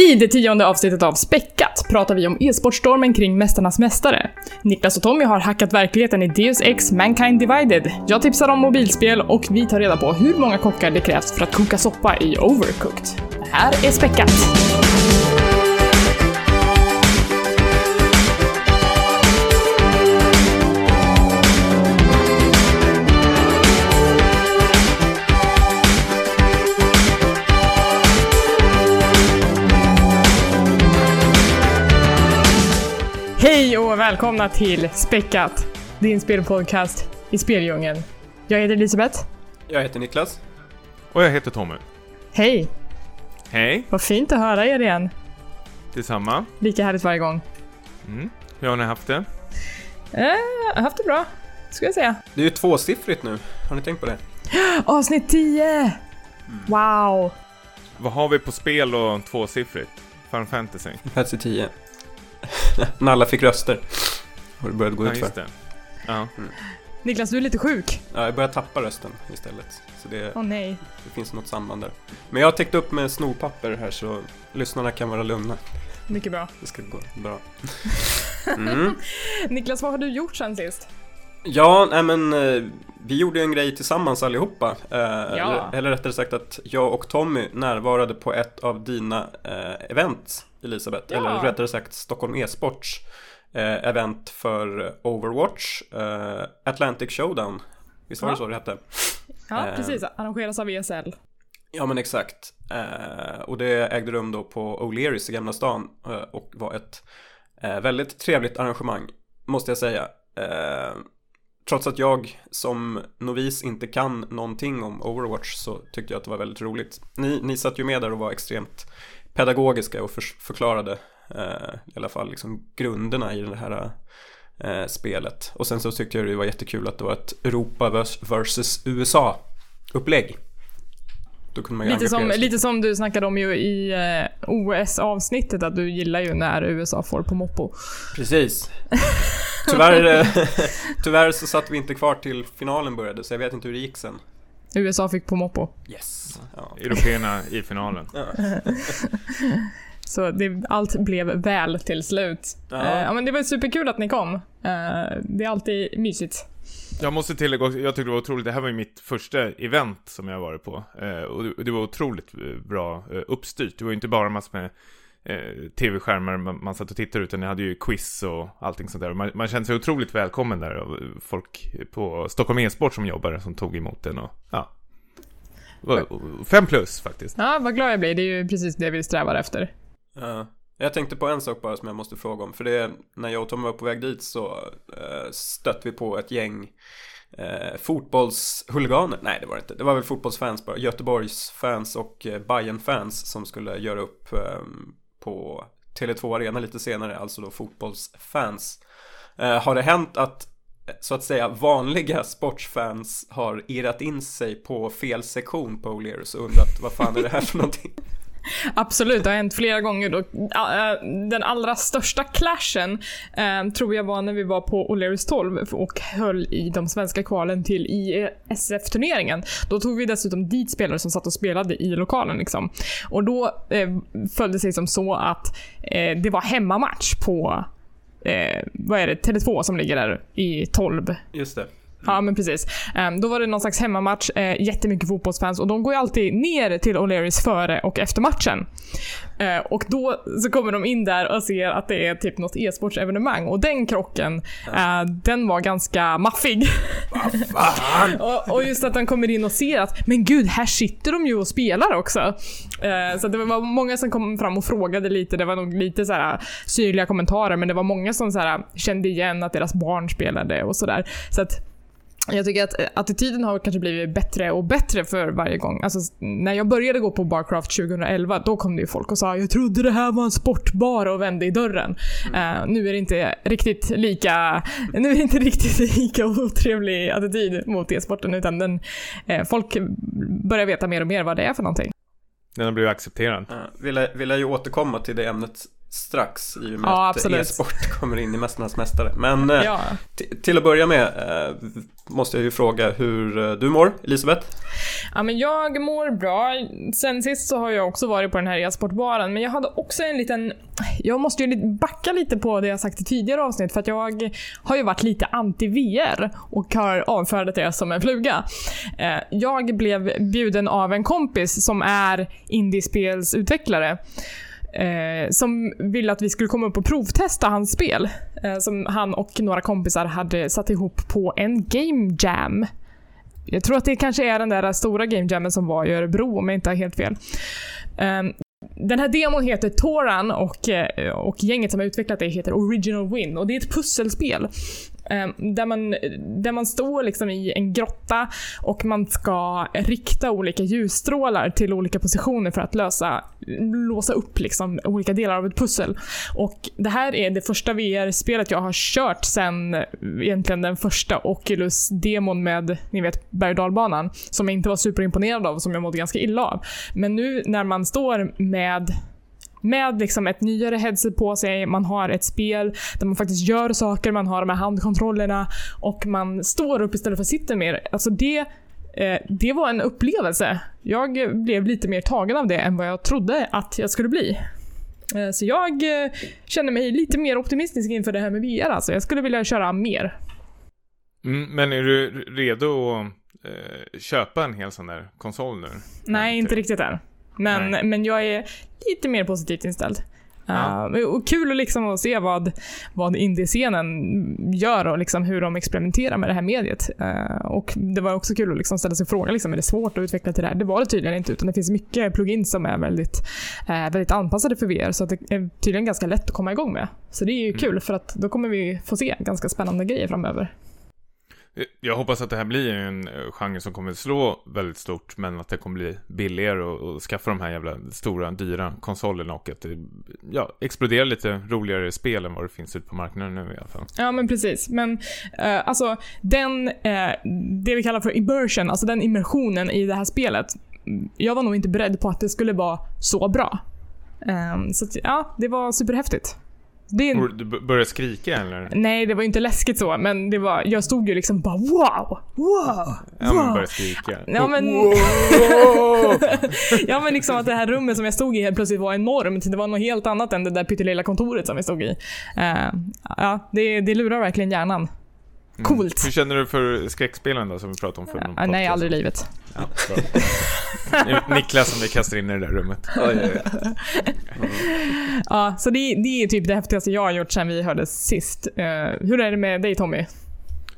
I det tionde avsnittet av Späckat pratar vi om e-sportstormen kring Mästarnas Mästare. Niklas och Tommy har hackat verkligheten i Deus Ex Mankind Divided. Jag tipsar om mobilspel och vi tar reda på hur många kockar det krävs för att koka soppa i Overcooked. Det här är Späckat! Hej och välkomna till Späckat, din spelpodcast i speldjungeln. Jag heter Elisabeth. Jag heter Niklas. Och jag heter Tommy. Hej! Hej, Vad fint att höra er igen. detsamma. Lika härligt varje gång. Mm. Hur har ni haft det? Eh, jag har haft det bra, ska jag säga. Det är ju tvåsiffrigt nu. Har ni tänkt på det? Avsnitt 10! Wow! Vad har vi på spel och tvåsiffrigt? Final Fantasy? Fantasy 10. När alla fick röster. Har det börjat gå Ja, ut just för. det. Ja. Niklas, du är lite sjuk. Ja, jag börjar tappa rösten istället. Så det, Åh nej. det finns något samband där. Men jag har täckt upp med snorpapper här så lyssnarna kan vara lugna. Mycket bra. Det ska gå bra. Mm. Niklas, vad har du gjort sen sist? Ja, nej men eh, vi gjorde ju en grej tillsammans allihopa. Eh, eller, eller rättare sagt att jag och Tommy närvarade på ett av dina eh, event, Elisabeth. Ja. Eller rättare sagt Stockholm e-sports eh, event för Overwatch, eh, Atlantic Showdown. Visst var det Ja. så det hette? Ja, Eh. precis. Arrangeras av ESL. Ja men exakt. Och det ägde rum då på O'Learys i Gamla stan och var ett väldigt trevligt arrangemang, måste jag säga. Trots att jag som novis inte kan någonting om Overwatch så tyckte jag att det var väldigt roligt. Ni, ni satt ju med där och var extremt pedagogiska och för, förklarade eh, i alla fall liksom grunderna i det här eh, spelet. Och sen så tyckte jag det var jättekul att det var ett Europa versus USA upplägg. Då kunde man ju Lite som, sig. lite som du snackade om ju i eh, OS-avsnittet, att du gillar ju när USA får på moppo. Precis. Tyvärr, eh, tyvärr så satt vi inte kvar till finalen började så jag vet inte hur det gick sen. USA fick på moppo. Yes. Ja. Européerna i finalen. Så det, allt blev väl till slut. Ja. Eh, men det var superkul att ni kom. Eh, det är alltid mysigt. Jag måste tillägga också, jag tyckte det var otroligt, det här var ju mitt första event som jag varit på. Eh, och det, var otroligt eh, bra eh, uppstyrt. Det var ju inte bara massor med eh, tv-skärmar man, man satt och tittade utan ni hade ju quiz och allting sånt där. Man, man kände sig otroligt välkommen där folk på Stockholm e-sport som jobbar som tog emot den och ja. Fem plus faktiskt. Ja, vad glad jag blir. Det är ju precis det vi strävar efter. Ja. Jag tänkte på en sak bara som jag måste fråga om. För det är, när jag och Tommy var på väg dit så eh, stötte vi på ett gäng eh, fotbollshuliganer. Nej, det var det inte. Det var väl fotbollsfans bara. Göteborgs fans och eh, Bayern fans som skulle göra upp eh, på Tele2 Arena lite senare. Alltså då fotbollsfans. Eh, har det hänt att så att säga vanliga sportsfans har irrat in sig på fel sektion på O'Learys och undrat vad fan är det här för någonting? Absolut, det har hänt flera gånger. Då. Eh, den allra största clashen eh, tror jag var när vi var på O'Learys 12 och höll i de svenska kvalen till ISF-turneringen. Då tog vi dessutom dit spelare som satt och spelade i lokalen. Liksom. Och då eh, följde det sig som så att eh, det var hemmamatch på eh, vad är det, Tele2 som ligger där i 12 Just det. Ja men precis. Ehm, då var det någon slags hemmamatch, eh, jättemycket fotbollsfans och de går ju alltid ner till O'Learys före och efter matchen. Eh, och då så kommer de in där och ser att det är typ något e-sportsevenemang och den krocken, eh, den var ganska maffig. och, och just att de kommer in och ser att, men gud, här sitter de ju och spelar också. Så det var många som kom fram och frågade lite, det var nog lite så här syrliga kommentarer men det var många som så här kände igen att deras barn spelade och sådär. Så att jag tycker att eh, attityden har kanske blivit bättre och bättre för varje gång. Alltså, när jag började gå på Barcraft 2011, då kom det ju folk och sa “Jag trodde det här var en sportbar” och vände i dörren. Eh, nu är det inte riktigt lika nu är det inte riktigt lika otrevlig attityd mot e-sporten utan den, eh, folk börjar veta mer och mer vad det är för någonting. Den har blivit accepterad. Ja, vill, jag, vill jag ju återkomma till det ämnet strax i och med Ja, att e-sport kommer in i Mästarnas Mästare. Men eh, Ja. till att börja med eh, måste jag ju fråga hur eh, du mår, Elisabeth? Ja, men jag mår bra. Sen sist så har jag också varit på den här e-sportbaren, men jag hade också en liten... Jag måste ju backa lite på det jag sagt i tidigare avsnitt, för att jag har ju varit lite anti-VR och har avfärdat det som en fluga. Jag blev bjuden av en kompis som är indiespelsutvecklare eh, som ville att vi skulle komma upp och provtesta hans spel. Eh, som han och några kompisar hade satt ihop på en game jam. Jag tror att det kanske är den där stora game jammen som var i Örebro om jag inte har helt fel. Eh, den här demon heter Toran och, eh, och gänget som har utvecklat det heter Original Win och det är ett pusselspel. Eh, där man, där man står liksom i en grotta och man ska rikta olika ljusstrålar till olika positioner för att lösa, låsa upp liksom olika delar av ett pussel. Och det här är det första VR-spelet jag har kört sen eh, egentligen den första Oculus-demon med, ni vet, berg och dalbanan som jag inte var superimponerad av och som jag mådde ganska illa av. Men nu när man står med med liksom ett nyare headset på sig, man har ett spel där man faktiskt gör saker, man har de här handkontrollerna och man står upp istället för sitter mer. Alltså det, eh, det var en upplevelse. Jag blev lite mer tagen av det än vad jag trodde att jag skulle bli. Eh, Så jag eh, känner mig lite mer optimistisk inför det här med VR alltså. Jag skulle vilja köra mer. Mm, men är du redo att eh, köpa en hel sån där konsol nu? Nej, inte riktigt än. Men, Nej. men jag är lite mer positivt inställd. Ja. Uh, och kul att, liksom att se vad, vad indiescenen gör och liksom hur de experimenterar med det här mediet. Uh, och Det var också kul att liksom ställa sig frågan, liksom, är det svårt att utveckla till det här? Det var det tydligen inte, utan det finns mycket plugins som är väldigt, uh, väldigt anpassade för VR, så att det är tydligen ganska lätt att komma igång med. Så det är ju kul, för att då kommer vi få se ganska spännande grejer framöver. Eh, jag hoppas att det här blir en eh, genre som kommer slå väldigt stort, men att det kommer bli billigare att och skaffa de här jävla stora, dyra konsolerna och att det ja, exploderar lite roligare spel än vad det finns ute på marknaden nu i alla fall. Ja men precis. Men eh, alltså den, eh, det vi kallar för immersion, alltså den immersionen i det här spelet. Mm, jag var nog inte beredd på att det skulle vara så bra. Ehm, så att, ja, det var superhäftigt. Det, Du b- börjar skrika eller? nej, det var inte läskigt så, men det var, jag stod ju liksom bara wow, wow, Ja, men wow. börjar skrika. Ja men, Wow! ja men liksom att det här rummet som jag stod i helt plötsligt var enormt. Det var något helt annat än det där pyttelilla kontoret som vi stod i. Eh, ja, det, det lurar verkligen hjärnan. Coolt. Hur känner du för skräckspelen då, som vi pratade om för Ja, nej, aldrig i livet. Ja. Niklas som vi kastar in i det där rummet. Oj, oj, oj. Ja, så det, det är typ det häftigaste jag har gjort sen vi hördes sist. Eh, hur är det med dig Tommy?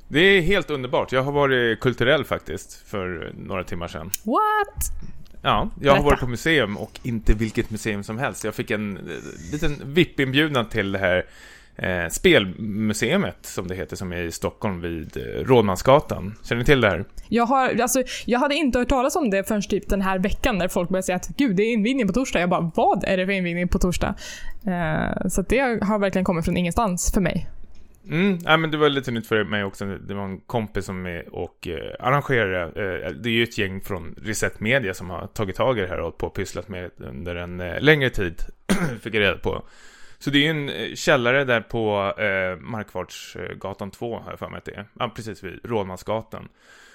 Det är helt underbart. Jag har varit kulturell faktiskt för några timmar sedan. What? Ja, jag har Berätta. varit på museum och inte vilket museum som helst. Jag fick en eh, liten VIP-inbjudan till det här eh, spelmuseet som det heter, som är i Stockholm vid eh, Rådmansgatan. Känner ni till det här? Jag, har, alltså, jag hade inte hört talas om det förrän typ den här veckan när folk började säga att gud, det är invigning på torsdag. Jag bara, vad är det för invigning på torsdag? Eh, så det har verkligen kommit från ingenstans för mig. Mm, ja, men det var lite nytt för mig också. Det var en kompis som är och eh, arrangerade. Eh, det är ju ett gäng från Reset Media som har tagit tag i det här och pysslat med det under en eh, längre tid. fick jag reda på. Så det är ju en eh, källare där på eh, Markvartsgatan 2, har jag för mig att det är. Ja, precis vid Rådmansgatan.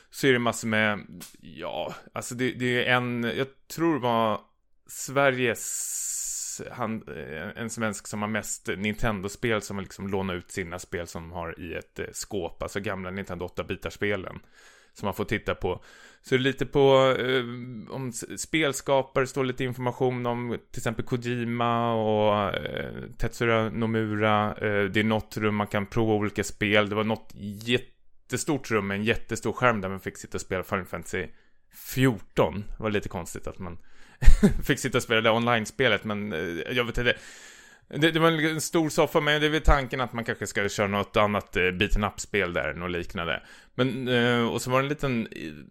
Så är det massor med, ja, alltså det, det är en, jag tror det var Sveriges, han, eh, en svensk som har mest Nintendo-spel som har liksom lånat ut sina spel som de har i ett eh, skåp, alltså gamla Nintendo 8-bitarspelen. Som man får titta på. Så det är lite på, eh, om spelskapare, står lite information om till exempel Kojima och eh, Tetsura Nomura. Eh, det är något rum man kan prova olika spel. Det var något jättestort rum med en jättestor skärm där man fick sitta och spela Final Fantasy 14. Det var lite konstigt att man fick sitta och spela det online-spelet, men eh, jag vet inte. Det, det var en, stor soffa, men det är väl tanken att man kanske ska köra något annat eh, beaten up-spel där, något liknande. Men, eh, och så var det en liten,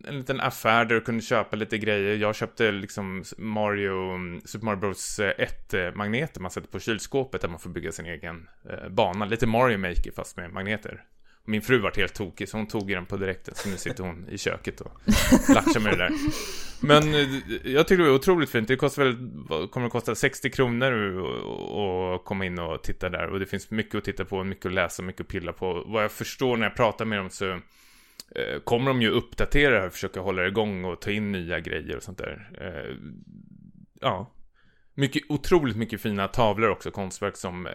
en liten affär där du kunde köpa lite grejer. Jag köpte liksom Mario, Super Mario Bros eh, 1-magneter eh, man sätter på kylskåpet där man får bygga sin egen eh, bana. Lite Mario Maker fast med magneter. Min fru vart helt tokig, så hon tog den på direkten. Så nu sitter hon i köket och latchar med det där. Men eh, jag tycker det var otroligt fint. Det kostar väl, kommer att kosta 60 kronor att komma in och titta där. Och det finns mycket att titta på, mycket att läsa, mycket att pilla på. Vad jag förstår när jag pratar med dem så eh, kommer de ju uppdatera och försöka hålla det igång och ta in nya grejer och sånt där. Eh, ja, mycket, otroligt mycket fina tavlor också, konstverk som, eh,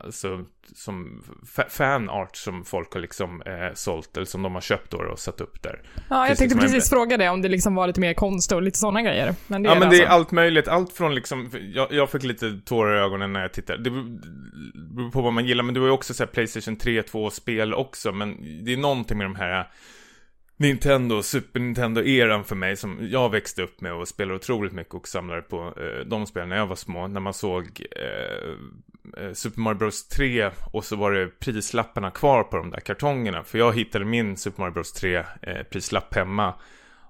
alltså, som fanart som folk har liksom eh, sålt, eller som de har köpt då och satt upp där. Ja, jag Finns tänkte precis en... fråga det, om det liksom var lite mer konst och lite sådana grejer. Men det ja, men det är alltså- allt möjligt, allt från liksom, jag, jag fick lite tårar i ögonen när jag tittade. Det beror på vad man gillar, men du har ju också sett Playstation 3, 2-spel också, men det är någonting med de här Nintendo, Super Nintendo-eran för mig som jag växte upp med och spelade otroligt mycket och samlade på eh, de spelen när jag var små. När man såg eh, eh Super Mario Bros 3 och så var det prislapparna kvar på de där kartongerna. För jag hittade min Super Mario Bros 3 eh, prislapp hemma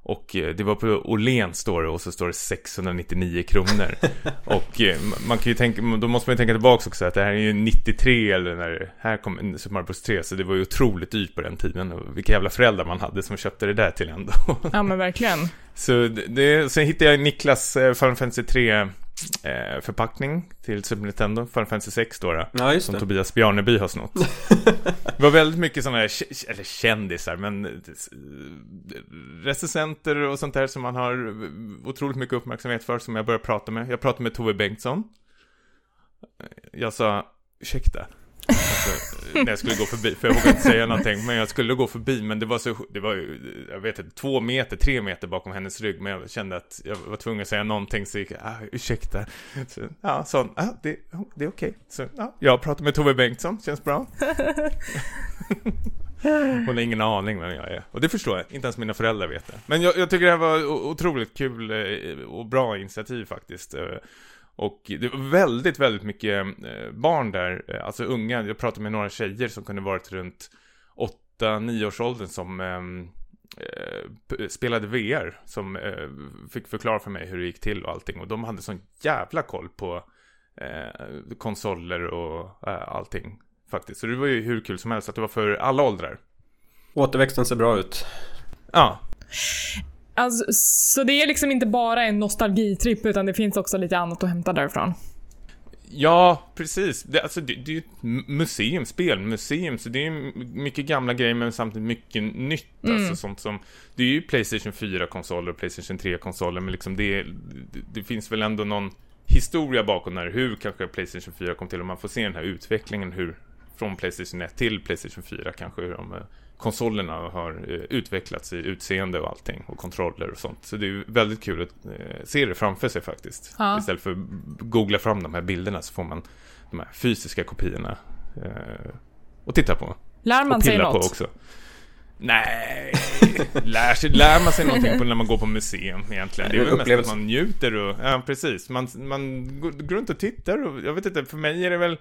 och eh, det var på Åhléns står det och så står det 699 kronor. och eh, man kan ju tänka, då måste man ju tänka tillbaka också att det här är ju 93 eller när här kom Super Mario Bros 3. Så det var ju otroligt dyrt på den tiden. Och vilka jävla föräldrar man hade som köpte det där till ändå. ja men verkligen. Så det, sen hittade jag Niklas eh, Final Fantasy 3 eh, förpackning till Super Nintendo, Final Fantasy 6 då, då ja, som det. Tobias Bjarneby har snott. det var väldigt mycket sådana här, eller kändisar, men eh, recensenter och sånt där som man har otroligt mycket uppmärksamhet för, som jag började prata med. Jag pratade med Tove Bengtsson. Jag sa, ursäkta, Alltså, när jag skulle gå förbi, för jag vågade inte säga någonting, men jag skulle gå förbi, men det var så, det var ju, jag vet inte, två meter, tre meter bakom hennes rygg, men jag kände att jag var tvungen att säga någonting, så gick jag, ah, ursäkta. Så, ja, så, ah, det, det är okej. Okay. Så, ja, jag pratar med Tove Bengtsson, känns bra. Hon har ingen aning vem jag är. Och det förstår jag, inte ens mina föräldrar vet det. Men jag, jag tycker det här var otroligt kul eh, och bra initiativ faktiskt. Och det var väldigt, väldigt mycket eh, barn där, eh, alltså unga. Jag pratade med några tjejer som kunde varit runt 8-9 års åldern som ehm, eh, spelade VR. Som eh, fick förklara för mig hur det gick till och allting. Och de hade sån jävla koll på eh, konsoler och eh, allting. Faktiskt. Så det var ju hur kul som helst att det var för alla åldrar. Återväxten ser bra ut. Ja. Alltså, så det är liksom inte bara en nostalgitripp utan det finns också lite annat att hämta därifrån? Ja, precis. Det, alltså, det, det är ju ett museum, spelmuseum, så det är mycket gamla grejer men samtidigt mycket nytt. Mm. Alltså, sånt som, det är ju Playstation 4-konsoler och Playstation 3-konsoler, men liksom det, det, finns väl ändå någon historia bakom där, hur kanske Playstation 4 kom till och man får se den här utvecklingen, hur från Playstation 1 till Playstation 4 kanske, hur de konsolerna har eh, utvecklats i utseende och allting och kontroller och sånt. Så det är väldigt kul att eh, se det framför sig faktiskt. Ja. Istället för att googla fram de här bilderna så får man de här fysiska kopiorna eh, och titta på. Lär man sig något? På också. Nej, lär, sig, lär man sig någonting på när man går på museum egentligen? Det är väl mest att man njuter och, ja precis, man, man går runt och tittar och jag vet inte, för mig är det väl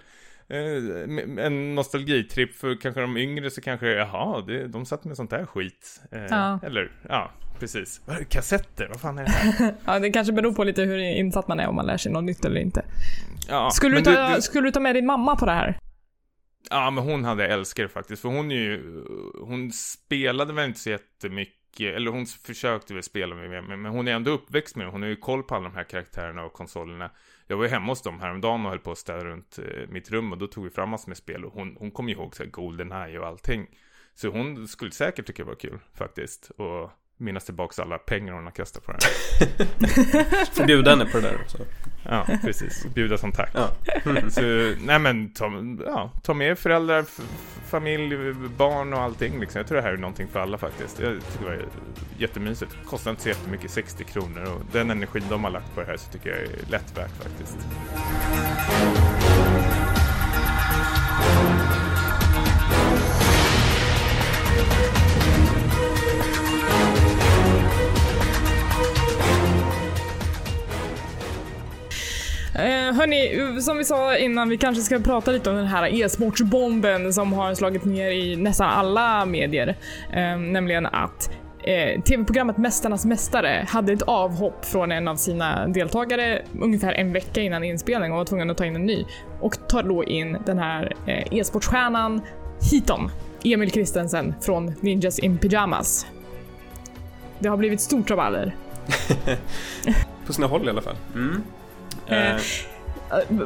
Eh, en nostalgitripp för kanske de yngre så kanske, jaha, det, de satt med sånt där skit. Eh, ja. Eller, ja, precis. Kassetter, vad fan är det här? ja, det kanske beror på lite hur insatt man är om man lär sig något nytt eller inte. Ja, skulle, du ta, du, skulle du ta med din mamma på det här? Ja, men hon hade älskat det faktiskt, för hon är ju, hon spelade väl inte så jättemycket, Eh, eller hon försökte väl spela med mig men hon är ändå uppväxt med det, hon har ju koll på alla de här karaktärerna och konsolerna. Jag var ju hemma hos dem häromdagen och höll på att städa runt eh, mitt rum och då tog vi fram massor med spel och hon, hon kom ihåg så här Goldeneye och allting. Så hon skulle säkert tycka det var kul faktiskt. Och minnas tillbaks alla pengar hon har kastat på den. Får bjuda henne på det där också. Ja, precis. Bjuda som tack. Ja. Så, nej men, ta, ja, ta med föräldrar, familj, barn och allting. Liksom. Jag tror det här är någonting för alla faktiskt. Jag tycker det var jättemysigt. Kostar inte så jättemycket, 60 kronor. Och den energin de har lagt på det här så tycker jag är lätt värt faktiskt. Eh, hörni, som vi sa innan, vi kanske ska prata lite om den här e-sportsbomben som har slagit ner i nästan alla medier. Eh, nämligen att eh, TV-programmet Mästarnas Mästare hade ett avhopp från en av sina deltagare ungefär en vecka innan inspelning och var tvungen att ta in en ny. Och tar då in den här eh, e-sportstjärnan Hiton Emil Kristensen från Ninjas in Pyjamas. Det har blivit stort rabalder. På sina håll i alla fall. Mm. Eh,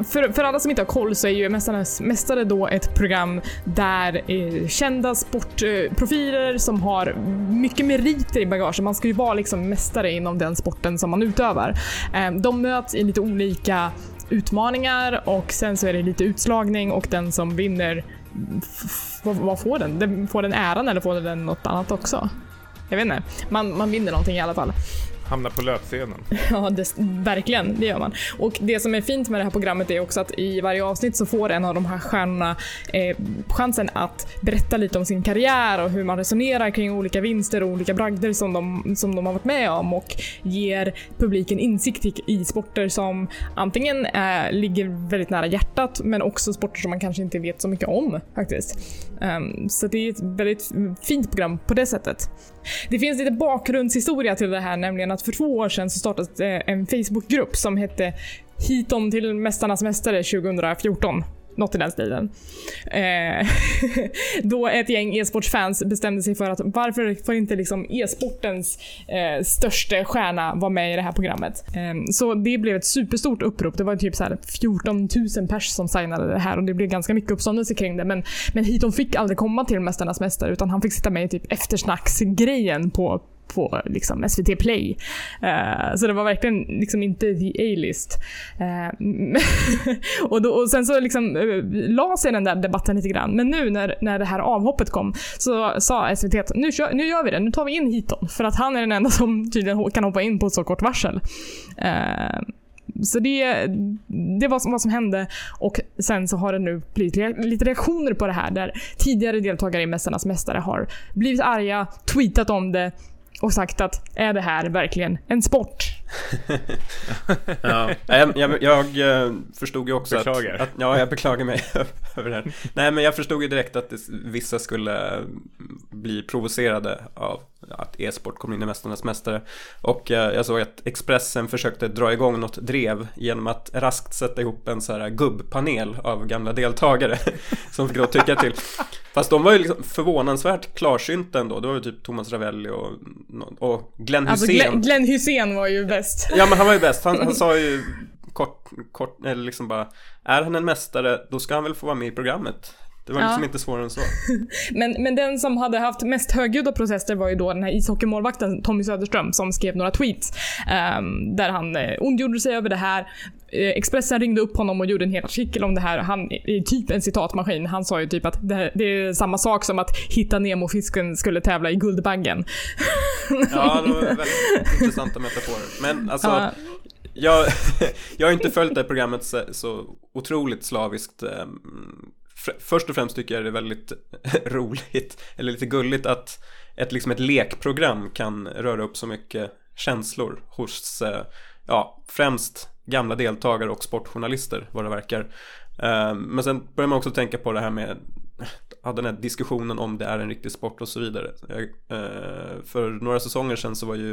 för, för alla som inte har koll så är ju Mästarnas Mästare då ett program där eh, kända sportprofiler som har mycket meriter i bagaget, man ska ju vara liksom mästare inom den sporten som man utövar. Eh, de möts i lite olika utmaningar och sen så är det lite utslagning och den som vinner, vad, vad får den? den? Får den äran eller får den något annat också? Jag vet inte. Man, man vinner någonting i alla fall. Hamnar på löpscenen. Ja, det, verkligen. Det gör man. Och det som är fint med det här programmet är också att i varje avsnitt så får en av de här stjärnorna eh, chansen att berätta lite om sin karriär och hur man resonerar kring olika vinster och olika bragder som de, som de har varit med om och ger publiken insikt i, i sporter som antingen eh, ligger väldigt nära hjärtat men också sporter som man kanske inte vet så mycket om faktiskt. Um, så det är ett väldigt fint program på det sättet. Det finns lite bakgrundshistoria till det här, nämligen att för två år sedan så startades eh, en Facebookgrupp som hette Hitom till Mästarnas Mästare 2014 något i den stilen. Eh, då ett gäng e-sportsfans bestämde sig för att varför får inte liksom e-sportens eh, största stjärna vara med i det här programmet? Eh, så det blev ett superstort upprop. Det var typ så här 14 000 pers som signade det här och det blev ganska mycket uppståndelse kring det. Men, men Hiton fick aldrig komma till Mästarnas Mästare utan han fick sitta med i typ eftersnacksgrejen på på liksom SVT Play. Uh, så det var verkligen liksom inte the A-list. Uh, och, och sen så liksom uh, la sig den där debatten lite grann. Men nu när, när det här avhoppet kom så sa SVT att nu, kör, nu gör vi det, nu tar vi in Hiton. För att han är den enda som tydligen kan hoppa in på så kort varsel. Uh, så det, det var vad som hände och sen så har det nu blivit lite reaktioner på det här där tidigare deltagare i Mästarnas Mästare har blivit arga, tweetat om det och sagt att är det här verkligen en sport? ja, jag, jag, jag, eh, förstod ju också beklagar. att, att... Ja, jag beklagar mig över det här. Nej, men jag förstod ju direkt att det, vissa skulle bli provocerade av att e-sport kom in i Mästarnas Mästare. Och eh, jag såg att Expressen försökte dra igång något drev genom att raskt sätta ihop en så här gubbpanel av gamla deltagare som fick då tycka till. Fast de var ju liksom förvånansvärt klarsynta ändå. Det var ju typ Thomas Ravelli och, och Glenn alltså, Hussein. Glenn, Glenn Hussein var ju bäst. Ja men han var ju bäst. Han, han sa ju kort, kort, eller liksom bara Är han en mästare, då ska han väl få vara med i programmet. Det var liksom ja. inte svårare än så. men, men den som hade haft mest högljudda protester var ju då den här ishockeymålvakten Tommy Söderström som skrev några tweets. Um, där han uh, ondgjorde sig över det här. Uh, Expressen ringde upp honom och gjorde en hel artikel om det här. Han är typ en citatmaskin. Han sa ju typ att det, här, det är samma sak som att hitta Nemo-fisken skulle tävla i Guldbaggen. ja, det var väldigt intressanta metaforer. Men alltså, uh, jag, jag har inte följt det här programmet så, så otroligt slaviskt. Um, först och främst tycker jag det är väldigt roligt, eller lite gulligt att ett, liksom ett lekprogram kan röra upp så mycket känslor hos, eh, ja, främst gamla deltagare och sportjournalister vad det verkar. Eh, men sen börjar man också tänka på det här med hade den här diskussionen om det är en riktig sport och så vidare. Eh, för några säsonger sedan så var ju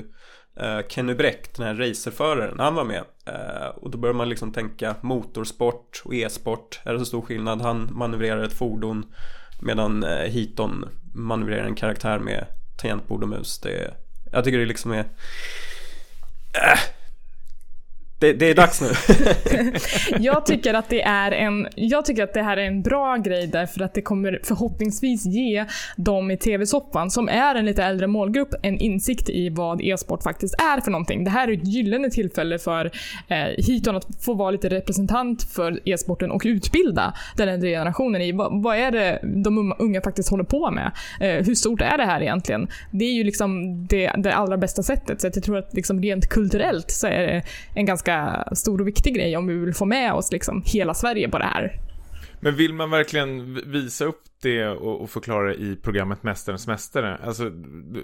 eh, Kenny Bräck, den här racerföraren, han var med. Eh, och då börjar man liksom tänka motorsport och e-sport. Är det så stor skillnad? Han manövrerar ett fordon medan eh, Heaton manövrerar en karaktär med tangentbord och mus. Det, jag tycker det liksom är... Äh, det, det, är dags nu. jag, tycker att det är en, jag tycker att det här är en bra grej därför att det kommer förhoppningsvis ge de i TV-soffan, som är en lite äldre målgrupp, en insikt i vad e-sport faktiskt är för någonting. Det här är ett gyllene tillfälle för eh, Hiton att få vara lite representant för e-sporten och utbilda den äldre generationen i vad, vad är det de unga faktiskt håller på med? Eh, hur stort är det här egentligen? Det är ju liksom det, det allra bästa sättet. Så jag tror att liksom rent kulturellt så är det en ganska ganska stor och viktig grej om vi vill få med oss liksom hela Sverige på det här. Men vill man verkligen visa upp det och, förklara i programmet Mästarens Mästare? Alltså,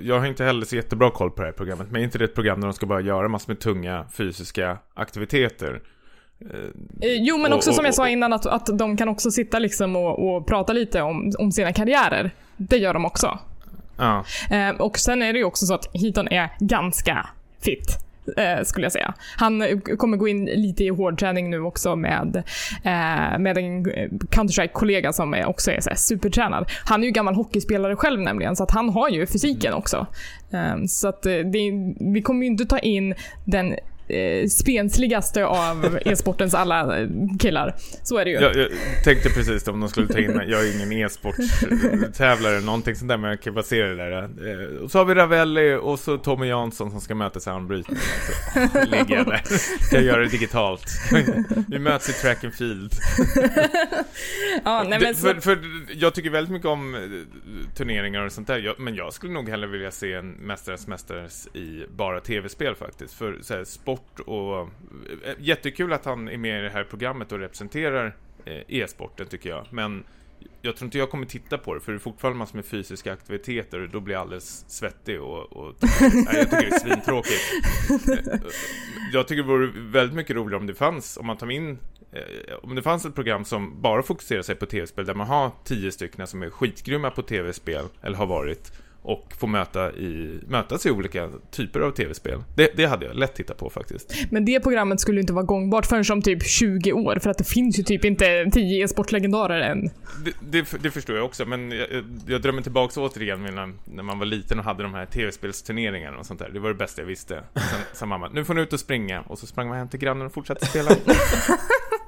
jag har inte heller så jättebra koll på det här programmet, men är inte det ett program där de ska bara göra massor med tunga fysiska aktiviteter? Eh, jo men också och, och, som jag sa innan att, att de kan också sitta liksom och, och prata lite om, om sina karriärer. Det gör de också. Ja. Eh, och sen är det ju också så att Hiton är ganska fit. Eh, skulle jag säga. Han eh, kommer gå in lite i hårdträning nu också med, eh, med en eh, Counter-Strike-kollega som är också är så här supertränad. Han är ju gammal hockeyspelare själv nämligen, så att han har ju fysiken också. Eh, så att det, vi kommer ju inte ta in den eh, spensligaste av e-sportens alla eh, killar. Så är det ju. Jag, jag tänkte precis om de skulle ta in. Jag är ingen e-sporttävlare eller någonting sånt där, men jag kan se det där. Eh, och så har vi Ravelli och så Tommy Jansson som ska mötas i armbrytning. Så ligger jag där. Jag göra det digitalt. Vi möts i track and field. ja, nej, men så... för, för jag tycker väldigt mycket om eh, turneringar och sånt där. Jag, men jag skulle nog hellre vilja se en Mästarnas Mästares i bara tv-spel faktiskt. För så här, sport sport och eh, jättekul att han är med i det här programmet och representerar eh, e-sporten tycker jag. Men jag tror inte jag kommer titta på det för det är fortfarande massor med fysiska aktiviteter och då blir jag alldeles svettig och, och nej, jag tycker det är svintråkigt. Eh, jag tycker det vore väldigt mycket roligare om det fanns, om man tar in om det fanns ett program som bara fokuserar sig på tv-spel där man har tio stycken som är skitgrymma på tv-spel eller har varit och få möta i, mötas i olika typer av tv-spel. Det, det, hade jag lätt tittat på faktiskt. Men det programmet skulle inte vara gångbart förrän om typ 20 år, för att det finns ju typ inte 10 e-sportlegendarer än. Det, det, det, förstår jag också, men jag, jag drömmer tillbaks återigen när, när man var liten och hade de här tv-spelsturneringarna och sånt där. Det var det bästa jag visste. Sen sa mamma, nu får ni ut och springa. Och så sprang man hem till grannen och fortsatte spela.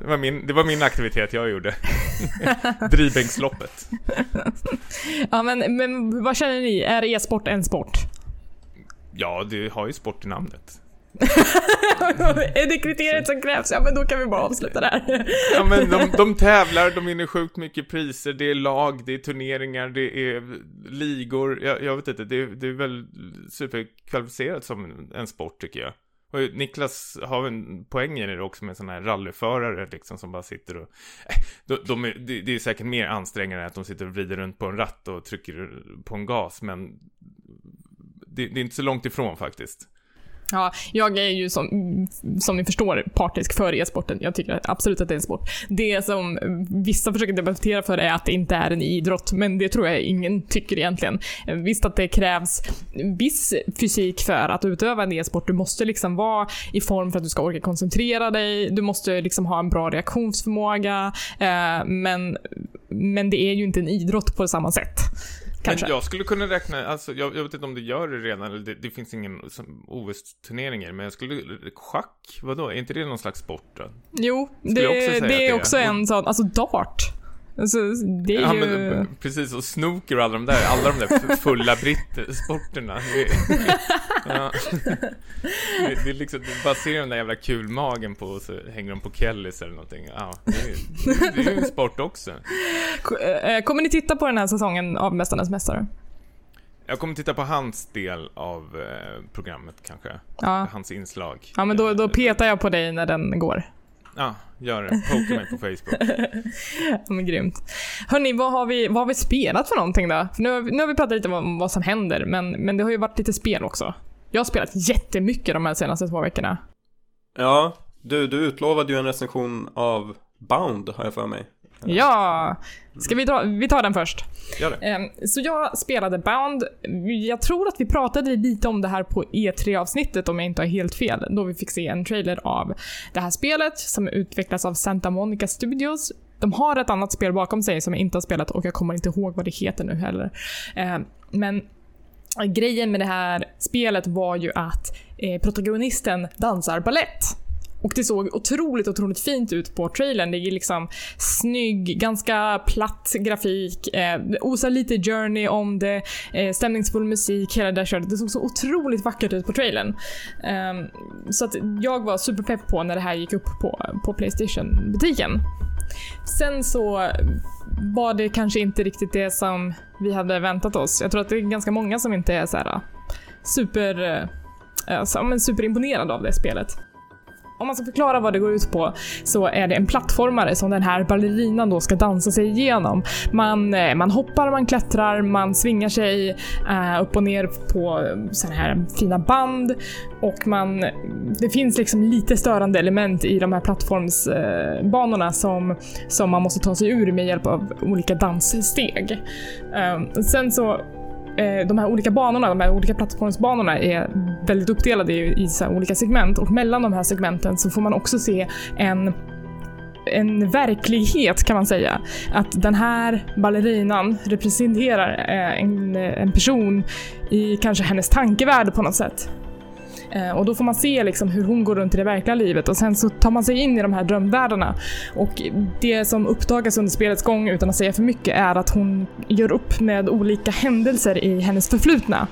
Det var, min, det var min aktivitet jag gjorde. Drivbänksloppet. Ja, men, men vad känner ni? Är e-sport en sport? Ja, det har ju sport i namnet. är det kriteriet som krävs? Ja, men då kan vi bara avsluta där. ja, men de, de tävlar, de vinner sjukt mycket priser, det är lag, det är turneringar, det är ligor. Jag, jag vet inte, det, det är väl superkvalificerat som en sport tycker jag. Och Niklas har en poäng i det också med sådana här rallyförare liksom som bara sitter och... Äh, de, de är, det är säkert mer ansträngande att de sitter och vrider runt på en ratt och trycker på en gas men det, det är inte så långt ifrån faktiskt. Ja, jag är ju som, som ni förstår partisk för e-sporten. Jag tycker absolut att det är en sport. Det som vissa försöker debattera för är att det inte är en idrott, men det tror jag ingen tycker egentligen. Visst att det krävs viss fysik för att utöva en e-sport. Du måste liksom vara i form för att du ska orka koncentrera dig. Du måste liksom ha en bra reaktionsförmåga. Eh, men, men det är ju inte en idrott på samma sätt. Kanske. Men jag skulle kunna räkna, alltså jag, jag vet inte om det gör det redan, eller det, det finns ingen OS-turneringar, men jag skulle, schack, vadå, är inte det någon slags sport då? Jo, det, det, är också en sån, alltså dart. Alltså, det är ja, ju... men, precis, och snooker och alla de där, alla de där fulla britt-sporterna. Det, ja. det, det, är liksom, du bara ser den där jävla kulmagen på och så hänger de på Kellys eller någonting. Ja, det, är, det är ju en sport också. Eh, kommer ni titta på den här säsongen av Mästarnas Mästare? Jag kommer titta på hans del av eh, programmet kanske. Ja. Hans inslag. Ja, men då, då petar jag på dig när den går. Ja, gör det. Poka mig på Facebook. men grymt. Hörni, vad har, vi, vad har vi spelat för någonting då? För nu, har vi, nu har vi pratat lite om vad som händer, men, men det har ju varit lite spel också. Jag har spelat jättemycket de här senaste två veckorna. Ja, du, du utlovade ju en recension av Bound, har jag för mig. Ja! Ska vi, dra, vi tar den först. Gör det. Ehm, så jag spelade Bound. Jag tror att vi pratade lite om det här på E3-avsnittet om jag inte har helt fel. Då vi fick se en trailer av det här spelet som utvecklas av Santa Monica Studios. De har ett annat spel bakom sig som jag inte har spelat och jag kommer inte ihåg vad det heter nu heller. Ehm, men grejen med det här spelet var ju att eh, protagonisten dansar ballett. Och det såg otroligt, otroligt fint ut på trailern. Det är liksom snygg, ganska platt grafik, eh, osar lite journey om det, eh, stämningsfull musik, hela det där köret. Det såg så otroligt vackert ut på trailern. Eh, så att jag var superpepp på när det här gick upp på, på Playstation-butiken. Sen så var det kanske inte riktigt det som vi hade väntat oss. Jag tror att det är ganska många som inte är så här super, äh, superimponerade av det spelet. Om man ska förklara vad det går ut på så är det en plattformare som den här ballerinan då ska dansa sig igenom. Man, eh, man hoppar, man klättrar, man svingar sig eh, upp och ner på eh, sådana här fina band och man, det finns liksom lite störande element i de här plattformsbanorna eh, som, som man måste ta sig ur med hjälp av olika danssteg. Eh, sen så Eh, de här olika banorna, de här olika plattformsbanorna är väldigt uppdelade i, i så här olika segment och mellan de här segmenten så får man också se en en verklighet kan man säga. Att den här ballerinan representerar eh, en, en person i kanske hennes tankevärld på något sätt. Eh, och då får man se liksom hur hon går runt i det verkliga livet och sen så tar man sig in i de här drömvärldarna. Och det som uppdagas under spelets gång, utan att säga för mycket, är att hon gör upp med olika händelser i hennes förflutna.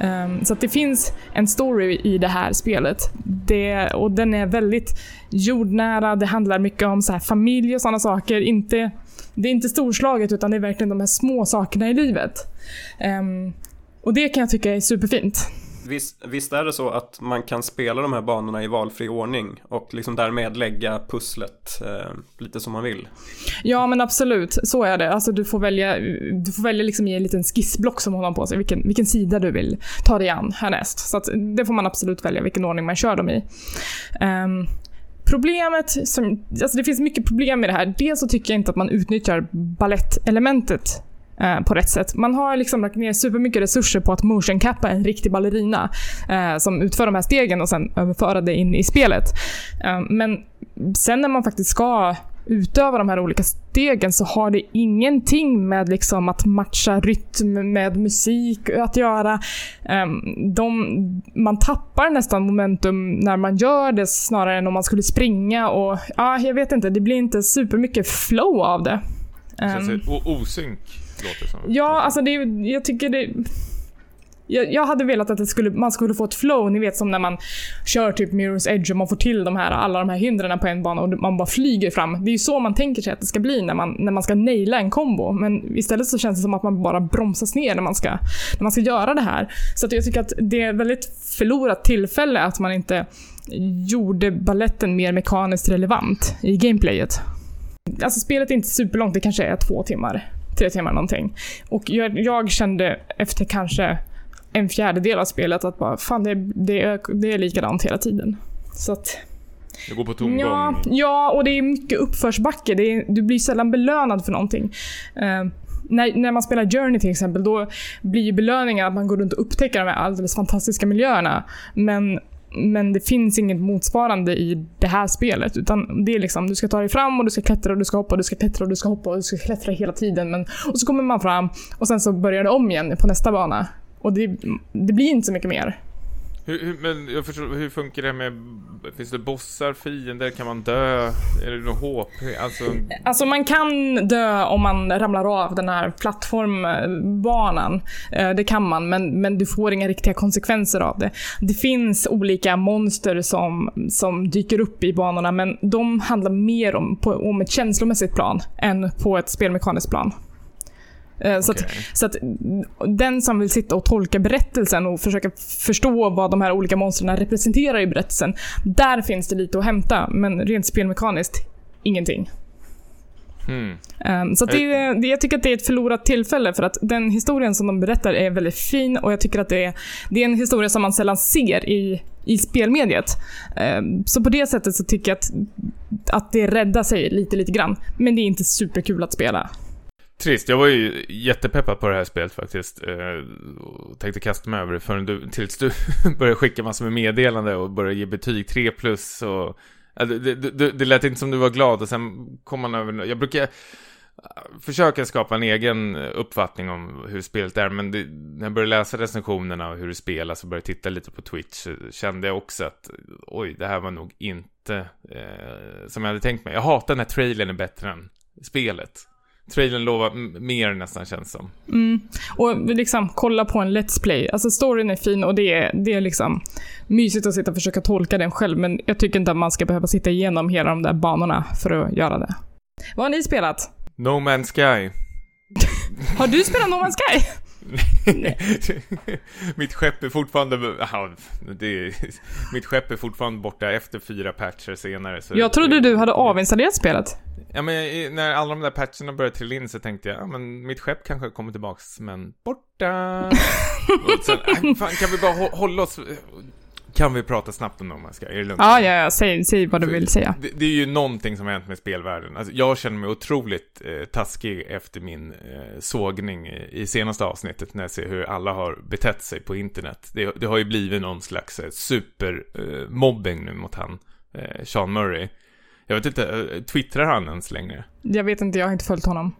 Um, så att det finns en story i det här spelet. Det, och den är väldigt jordnära, det handlar mycket om så här familj och sådana saker. Inte, det är inte storslaget utan det är verkligen de här små sakerna i livet. Um, och det kan jag tycka är superfint. Visst, visst, är det så att man kan spela de här banorna i valfri ordning och liksom därmed lägga pusslet eh, lite som man vill? Ja men absolut, så är det. Alltså du får välja, du får välja liksom i en liten skissblock som hon har på sig, vilken, vilken sida du vill ta dig an härnäst. Så att det får man absolut välja vilken ordning man kör dem i. Um, Problemet, som, alltså det finns mycket problem med det här. Dels så tycker jag inte att man utnyttjar ballettelementet eh, på rätt sätt. Man har liksom lagt ner supermycket resurser på att motioncappa en riktig ballerina eh, som utför de här stegen och sen överföra det in i spelet. Eh, men sen när man faktiskt ska utöva de här olika stegen så har det ingenting med liksom att matcha rytm med musik att göra. Ehm, de, man tappar nästan momentum när man gör det snarare än om man skulle springa och ja, jag vet inte, det blir inte supermycket flow av det. Um, osynk? Låter som. Ja, alltså det, jag tycker det... Jag, jag, hade velat att det skulle, man skulle få ett flow, ni vet som när man kör typ Mirror's Edge och man får till de här, alla de här hindren på en bana och man bara flyger fram. Det är ju så man tänker sig att det ska bli när man, när man ska naila en kombo. Men istället så känns det som att man bara bromsas ner när man ska, när man ska göra det här. Så att jag tycker att det är ett väldigt förlorat tillfälle att man inte gjorde balletten mer mekaniskt relevant i gameplayet. Alltså spelet är inte superlångt, det kanske är två timmar tre timmar någonting. Och jag, jag kände efter kanske en fjärdedel av spelet att bara, fan det, det, är, det är likadant hela tiden. Så att... Det går på tomgång. Ja, ja, och det är mycket uppförsbacke. Det är, du blir sällan belönad för någonting. Uh, när, när man spelar Journey till exempel, då blir belöningen att man går runt och upptäcker de här alldeles fantastiska miljöerna. Men men det finns inget motsvarande i det här spelet. Utan det är liksom, du ska ta dig fram och du ska klättra och du ska hoppa och du ska klättra och du ska hoppa och du ska klättra hela tiden. Men, och så kommer man fram och sen så börjar det om igen på nästa bana. Och det, det blir inte så mycket mer. Hur, hur, men jag förstår, hur funkar det med, finns det bossar, fiender, kan man dö? Är det något HP? Alltså... alltså man kan dö om man ramlar av den här plattformbanan. Eh, det kan man, men, men du får inga riktiga konsekvenser av det. Det finns olika monster som, som dyker upp i banorna, men de handlar mer om, på, om ett känslomässigt plan än på ett spelmekaniskt plan. Okay. Så, att, så att den som vill sitta och tolka berättelsen och försöka förstå vad de här olika monstren representerar i berättelsen. Där finns det lite att hämta, men rent spelmekaniskt, ingenting. Mm. Så det, det, jag tycker att det är ett förlorat tillfälle för att den historien som de berättar är väldigt fin och jag tycker att det är, det är en historia som man sällan ser i, i spelmediet. Ehm, så på det sättet så tycker jag att, att det räddar sig lite, lite grann. Men det är inte superkul att spela. Trist, jag var ju jättepeppad på det här spelet faktiskt. Eh, och tänkte kasta mig över det förrän du, tills du började skicka massor med meddelande och började ge betyg 3 plus och... Det, det, det, det lät inte som du var glad och sen kom man över... Jag brukar försöka skapa en egen uppfattning om hur spelet är, men det, när jag började läsa recensionerna och hur det spelas och började titta lite på Twitch kände jag också att oj, det här var nog inte eh, som jag hade tänkt mig. Jag hatar när trailern är bättre än spelet. Trailern lovar mer nästan känns som. Mm. Och liksom kolla på en Let's Play. Alltså storyn är fin och det är, det är liksom mysigt att sitta och försöka tolka den själv. Men jag tycker inte att man ska behöva sitta igenom hela de där banorna för att göra det. Vad har ni spelat? No Man's Sky. har du spelat No Man's Sky? mitt skepp är fortfarande... Det är, mitt skepp är fortfarande borta efter fyra patcher senare. Så jag trodde du hade avinstallerat spelet. Ja men när alla de där patcherna började trilla in så tänkte jag, ja men mitt skepp kanske kommer tillbaks, men borta. och sen, fan kan vi bara hålla oss Kan vi prata snabbt om dem, Ska? Är det lugnt? Ja, ja, ja. Säg, säg vad du vill säga. Det, det, är ju någonting som har hänt med spelvärlden. Alltså, jag känner mig otroligt eh, taskig efter min eh, sågning i, i senaste avsnittet när jag ser hur alla har betett sig på internet. Det, det har ju blivit någon slags eh, supermobbing eh, nu mot han, eh, Sean Murray. Jag vet inte, eh, twittrar han ens längre? Jag vet inte, jag har inte följt honom.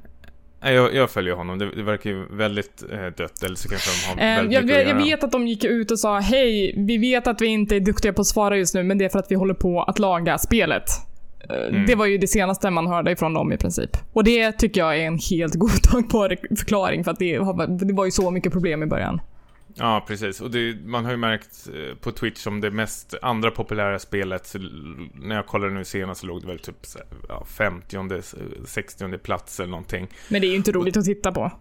Nej, jag, jag följer honom. Det, det verkar ju väldigt eh, dött, eller så kanske de har Eh, väldigt jag, jag göra. vet att de gick ut och sa hej, vi vet att vi inte är duktiga på att svara just nu, men det är för att vi håller på att laga spelet. Eh, Mm. Det var ju det senaste man hörde ifrån dem i princip. Och det tycker jag är en helt godtagbar förklaring för att det, det var ju så mycket problem i början. Ja, precis. Och det, man har ju märkt eh, på Twitch som det mest andra populära spelet, när jag kollade nu senast så låg det väl typ ja, 50 60 plats eller någonting. Men det är ju inte roligt att titta på.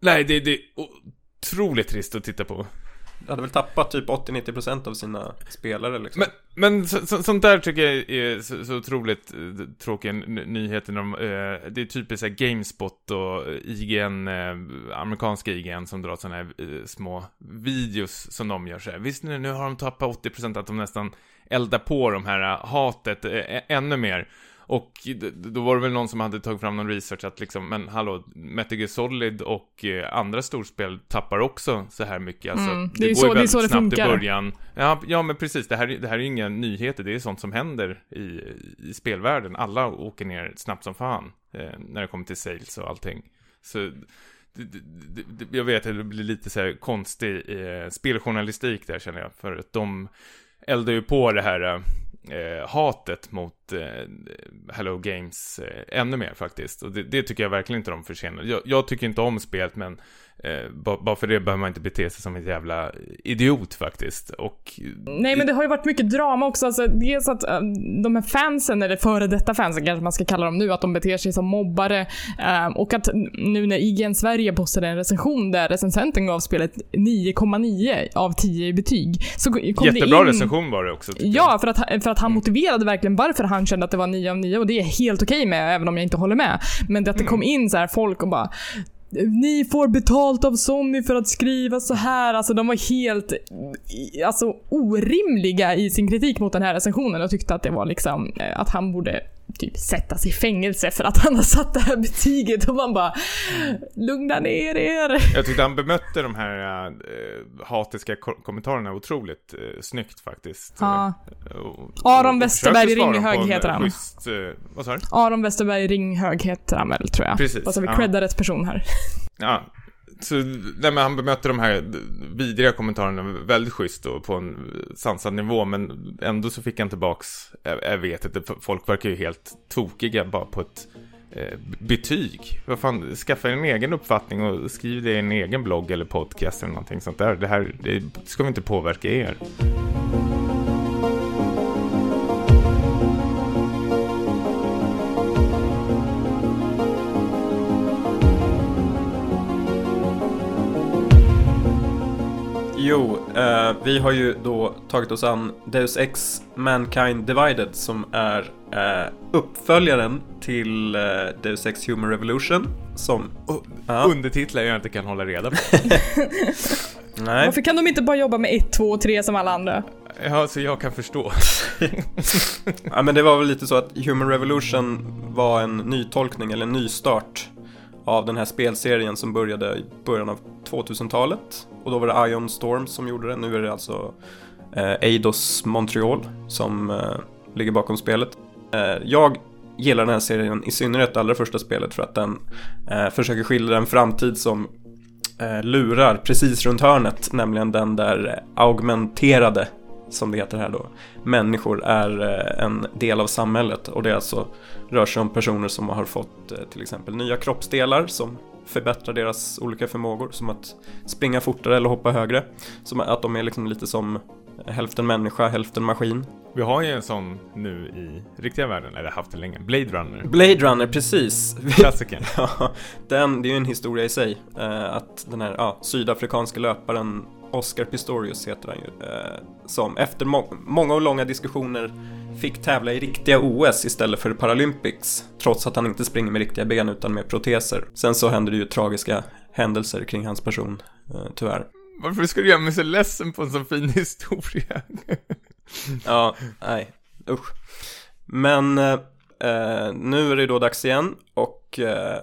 Nej, det, det är otroligt trist att titta på. De hade väl tappat typ 80-90% av sina spelare liksom. Men, men så, så, sånt där tycker jag är så, så otroligt tråkig tråkiga nyheter. De, eh, det är typiskt så här Gamespot och IGN, eh, amerikanska IGN som drar sådana här eh, små videos som de gör så här. Visst nu, nu har de tappat 80% att de nästan eldar på de här eh, hatet eh, ännu mer. Och då var det väl någon som hade tagit fram någon research att liksom, men hallå, Metal Gear Solid och eh, andra storspel tappar också så här mycket. Alltså, Mm, det ju går så- ju det väldigt det snabbt funkar. i början. Ja, ja, men precis. Det här, är- det här är ju inga nyheter. Det är sånt som händer i, i spelvärlden. Alla åker ner snabbt som fan eh, när det kommer till sales och allting. Så det, det, det, det- jag vet att det blir lite så här konstig eh, speljournalistik där känner jag. För att de eldar ju på det här eh, hatet mot eh, Hello Games eh, ännu mer faktiskt. Och det, det tycker jag verkligen inte de förtjänar. Jag, jag tycker inte om spelet men eh, ba- bara för det behöver man inte bete sig som en jävla idiot faktiskt. Och Nej men det har ju varit mycket drama också. Alltså, dels att eh, de här fansen, eller före detta fansen kanske man ska kalla dem nu, att de beter sig som mobbare. eh, och att nu när IGN Sverige postade en recension där recensenten gav spelet 9,9 av 10 i betyg. Så kom det jättebra in... recension var det också. Ja, för att, för att han motiverade verkligen varför han kände att det var 9 av 9 och det är helt okej med, även om jag inte håller med. Men det att det kom in så här folk och bara ni får betalt av Sony för att skriva så här. Alltså de var helt alltså, orimliga i sin kritik mot den här recensionen och tyckte att det var liksom eh, att han borde typ sättas i fängelse för att han har satt det här betyget och man bara lugna ner er. Jag tyckte han bemötte de här äh, hatiska ko- kommentarerna otroligt äh, snyggt faktiskt. Ja. Eh, och- Aron och Westerberg Ringhög heter han. Schysst, eh, vad sa du? Aron Westerberg Ringhög heter han väl tror jag. Precis, Alltså vi ja. creddar rätt person här. Ja, så eh, nej, men han bemötte de här vidriga kommentarerna väldigt schysst och på en sansad nivå men ändå så fick han tillbaks, jag, jag vet inte, folk verkar ju helt tokiga bara på ett eh, betyg. Vad fan, skaffa en egen uppfattning och skriv det i en egen blogg eller podcast eller någonting sånt där. Det här det ska vi inte påverka er. Jo, eh, vi har ju då tagit oss an Deus Ex Mankind Divided som är eh, uppföljaren till eh, Deus Ex Human Revolution som... Och Ja. Undertitlar jag inte kan hålla reda på. Nej, Varför kan de inte bara jobba med 1, 2 och 3 som alla andra? Ja, så jag kan förstå. ja, men det var väl lite så att Human Revolution var en nytolkning eller en nystart av den här spelserien som började i början av 2000-talet. Och då var det Ion Storm som gjorde det. Nu är det alltså eh, Eidos Montreal som eh, ligger bakom spelet. Eh, jag gillar den här serien i synnerhet det allra första spelet för att den eh, försöker skildra en framtid som eh, lurar precis runt hörnet, nämligen den där augmenterade, som det heter här då, människor är eh, en del av samhället och det alltså rör sig om personer som har fått eh, till exempel nya kroppsdelar som förbättrar deras olika förmågor, som att springa fortare eller hoppa högre. Som att de är liksom lite som hälften människa, hälften maskin. Vi har ju en sån nu i riktiga världen, eller haft det länge. Blade Runner. Blade Runner, precis. Klassikern. Ja, den, det är ju en historia i sig. Eh, att den här ja, sydafrikanska löparen Oscar Pistorius heter han ju. Eh, som efter må- många och långa diskussioner fick tävla i riktiga OS istället för Paralympics. Trots att han inte springer med riktiga ben utan med proteser. Sen så händer det ju tragiska händelser kring hans person, eh, tyvärr. Varför ska du göra mig så ledsen på en sån fin historia? ja, nej, usch. Men eh, nu är det då dags igen och eh, eh,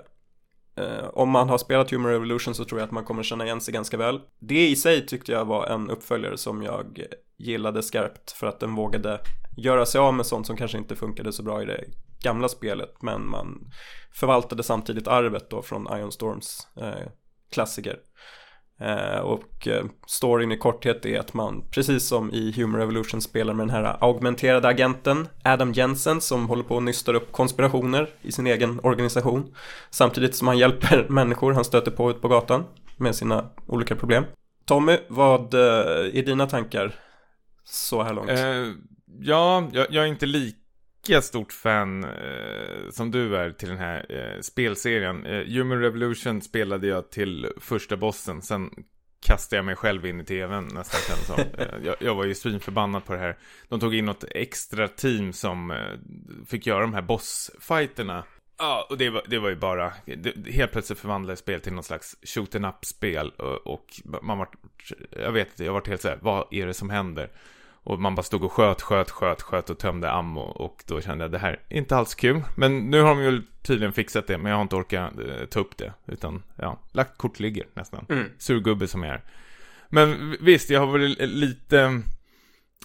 Eh, om man har spelat Human Revolution så tror jag att man kommer känna igen sig ganska väl. Det i sig tyckte jag var en uppföljare som jag gillade skarpt för att den vågade göra sig av med sånt som kanske inte funkade så bra i det gamla spelet men man förvaltade samtidigt arvet då från Ion Storms eh, klassiker. Eh, och eh, storyn i korthet är att man, precis som i Human Revolution, spelar med den här augmenterade agenten Adam Jensen som håller på att nystar upp konspirationer i sin egen organisation. Samtidigt som han hjälper människor han stöter på ut på gatan med sina olika problem. Tommy, vad eh, är dina tankar så här långt? Uh, ja, jag, jag, är inte lika stort fan uh, som du är till den här uh, spelserien. Human Revolution spelade jag till första bossen, sen kastade jag mig själv in i tvn nästan kändes som. jag, jag var ju svinförbannad på det här. De tog in något extra team som fick göra de här bossfighterna. Ja, och det var, det var ju bara, det, helt plötsligt förvandlades spelet till någon slags shoot em up-spel och, och, man var, jag vet inte, jag var helt såhär, vad är det som händer? Och man bara stod och sköt, sköt, sköt, sköt och tömde ammo och då kände jag det här är inte alls kul. Men nu har de ju tydligen fixat det, men jag har inte orkat eh, ta upp det. Utan, ja, lagt kort ligger nästan. Mm. Surgubbe som jag är. Men visst, jag har varit lite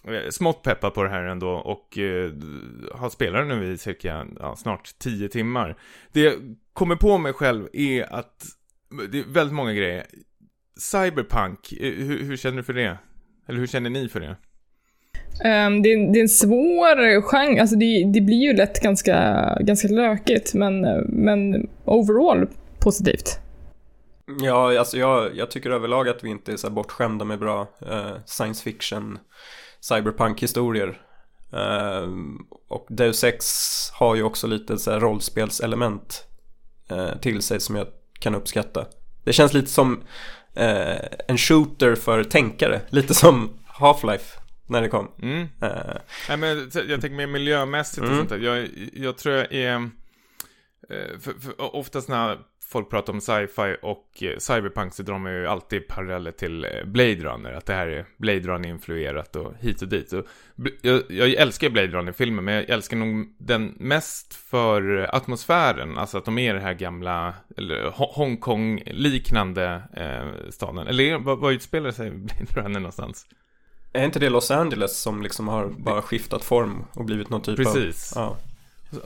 Eh, smått peppad på det här ändå och eh, har spelat nu i cirka ja, snart 10 timmar. Det jag kommer på mig själv är att det är väldigt många grejer. Cyberpunk, eh, hur, hur känner du för det? Eller hur känner ni för det? Um, det, är, det, är, en svår genre, alltså det, det, blir ju lätt ganska, ganska lökigt men, men overall positivt. Ja, alltså jag, jag tycker överlag att vi inte är så bortskämda med bra uh, science fiction cyberpunk-historier. Uh, och Deus Ex har ju också lite så här rollspelselement uh, till sig som jag kan uppskatta. Det känns lite som uh, en shooter för tänkare, lite som Half-Life när det kom. Mm. Uh, Nej, men jag tänker mer miljömässigt och mm. sånt där. Jag, jag tror jag är... För, för oftast när folk pratar om sci-fi och eh, cyberpunk så drar man ju alltid paralleller till eh, Blade Runner. Att det här är Blade Runner-influerat och hit och dit. Och jag, jag älskar Blade Runner-filmen men jag älskar nog den mest för atmosfären. Alltså att de är det här gamla, eller Hongkong-liknande eh, staden. Eller vad utspelar sig Blade Runner någonstans? Är inte det Los Angeles som liksom har bara skiftat form och blivit någon typ Precis. av... Precis. Ja.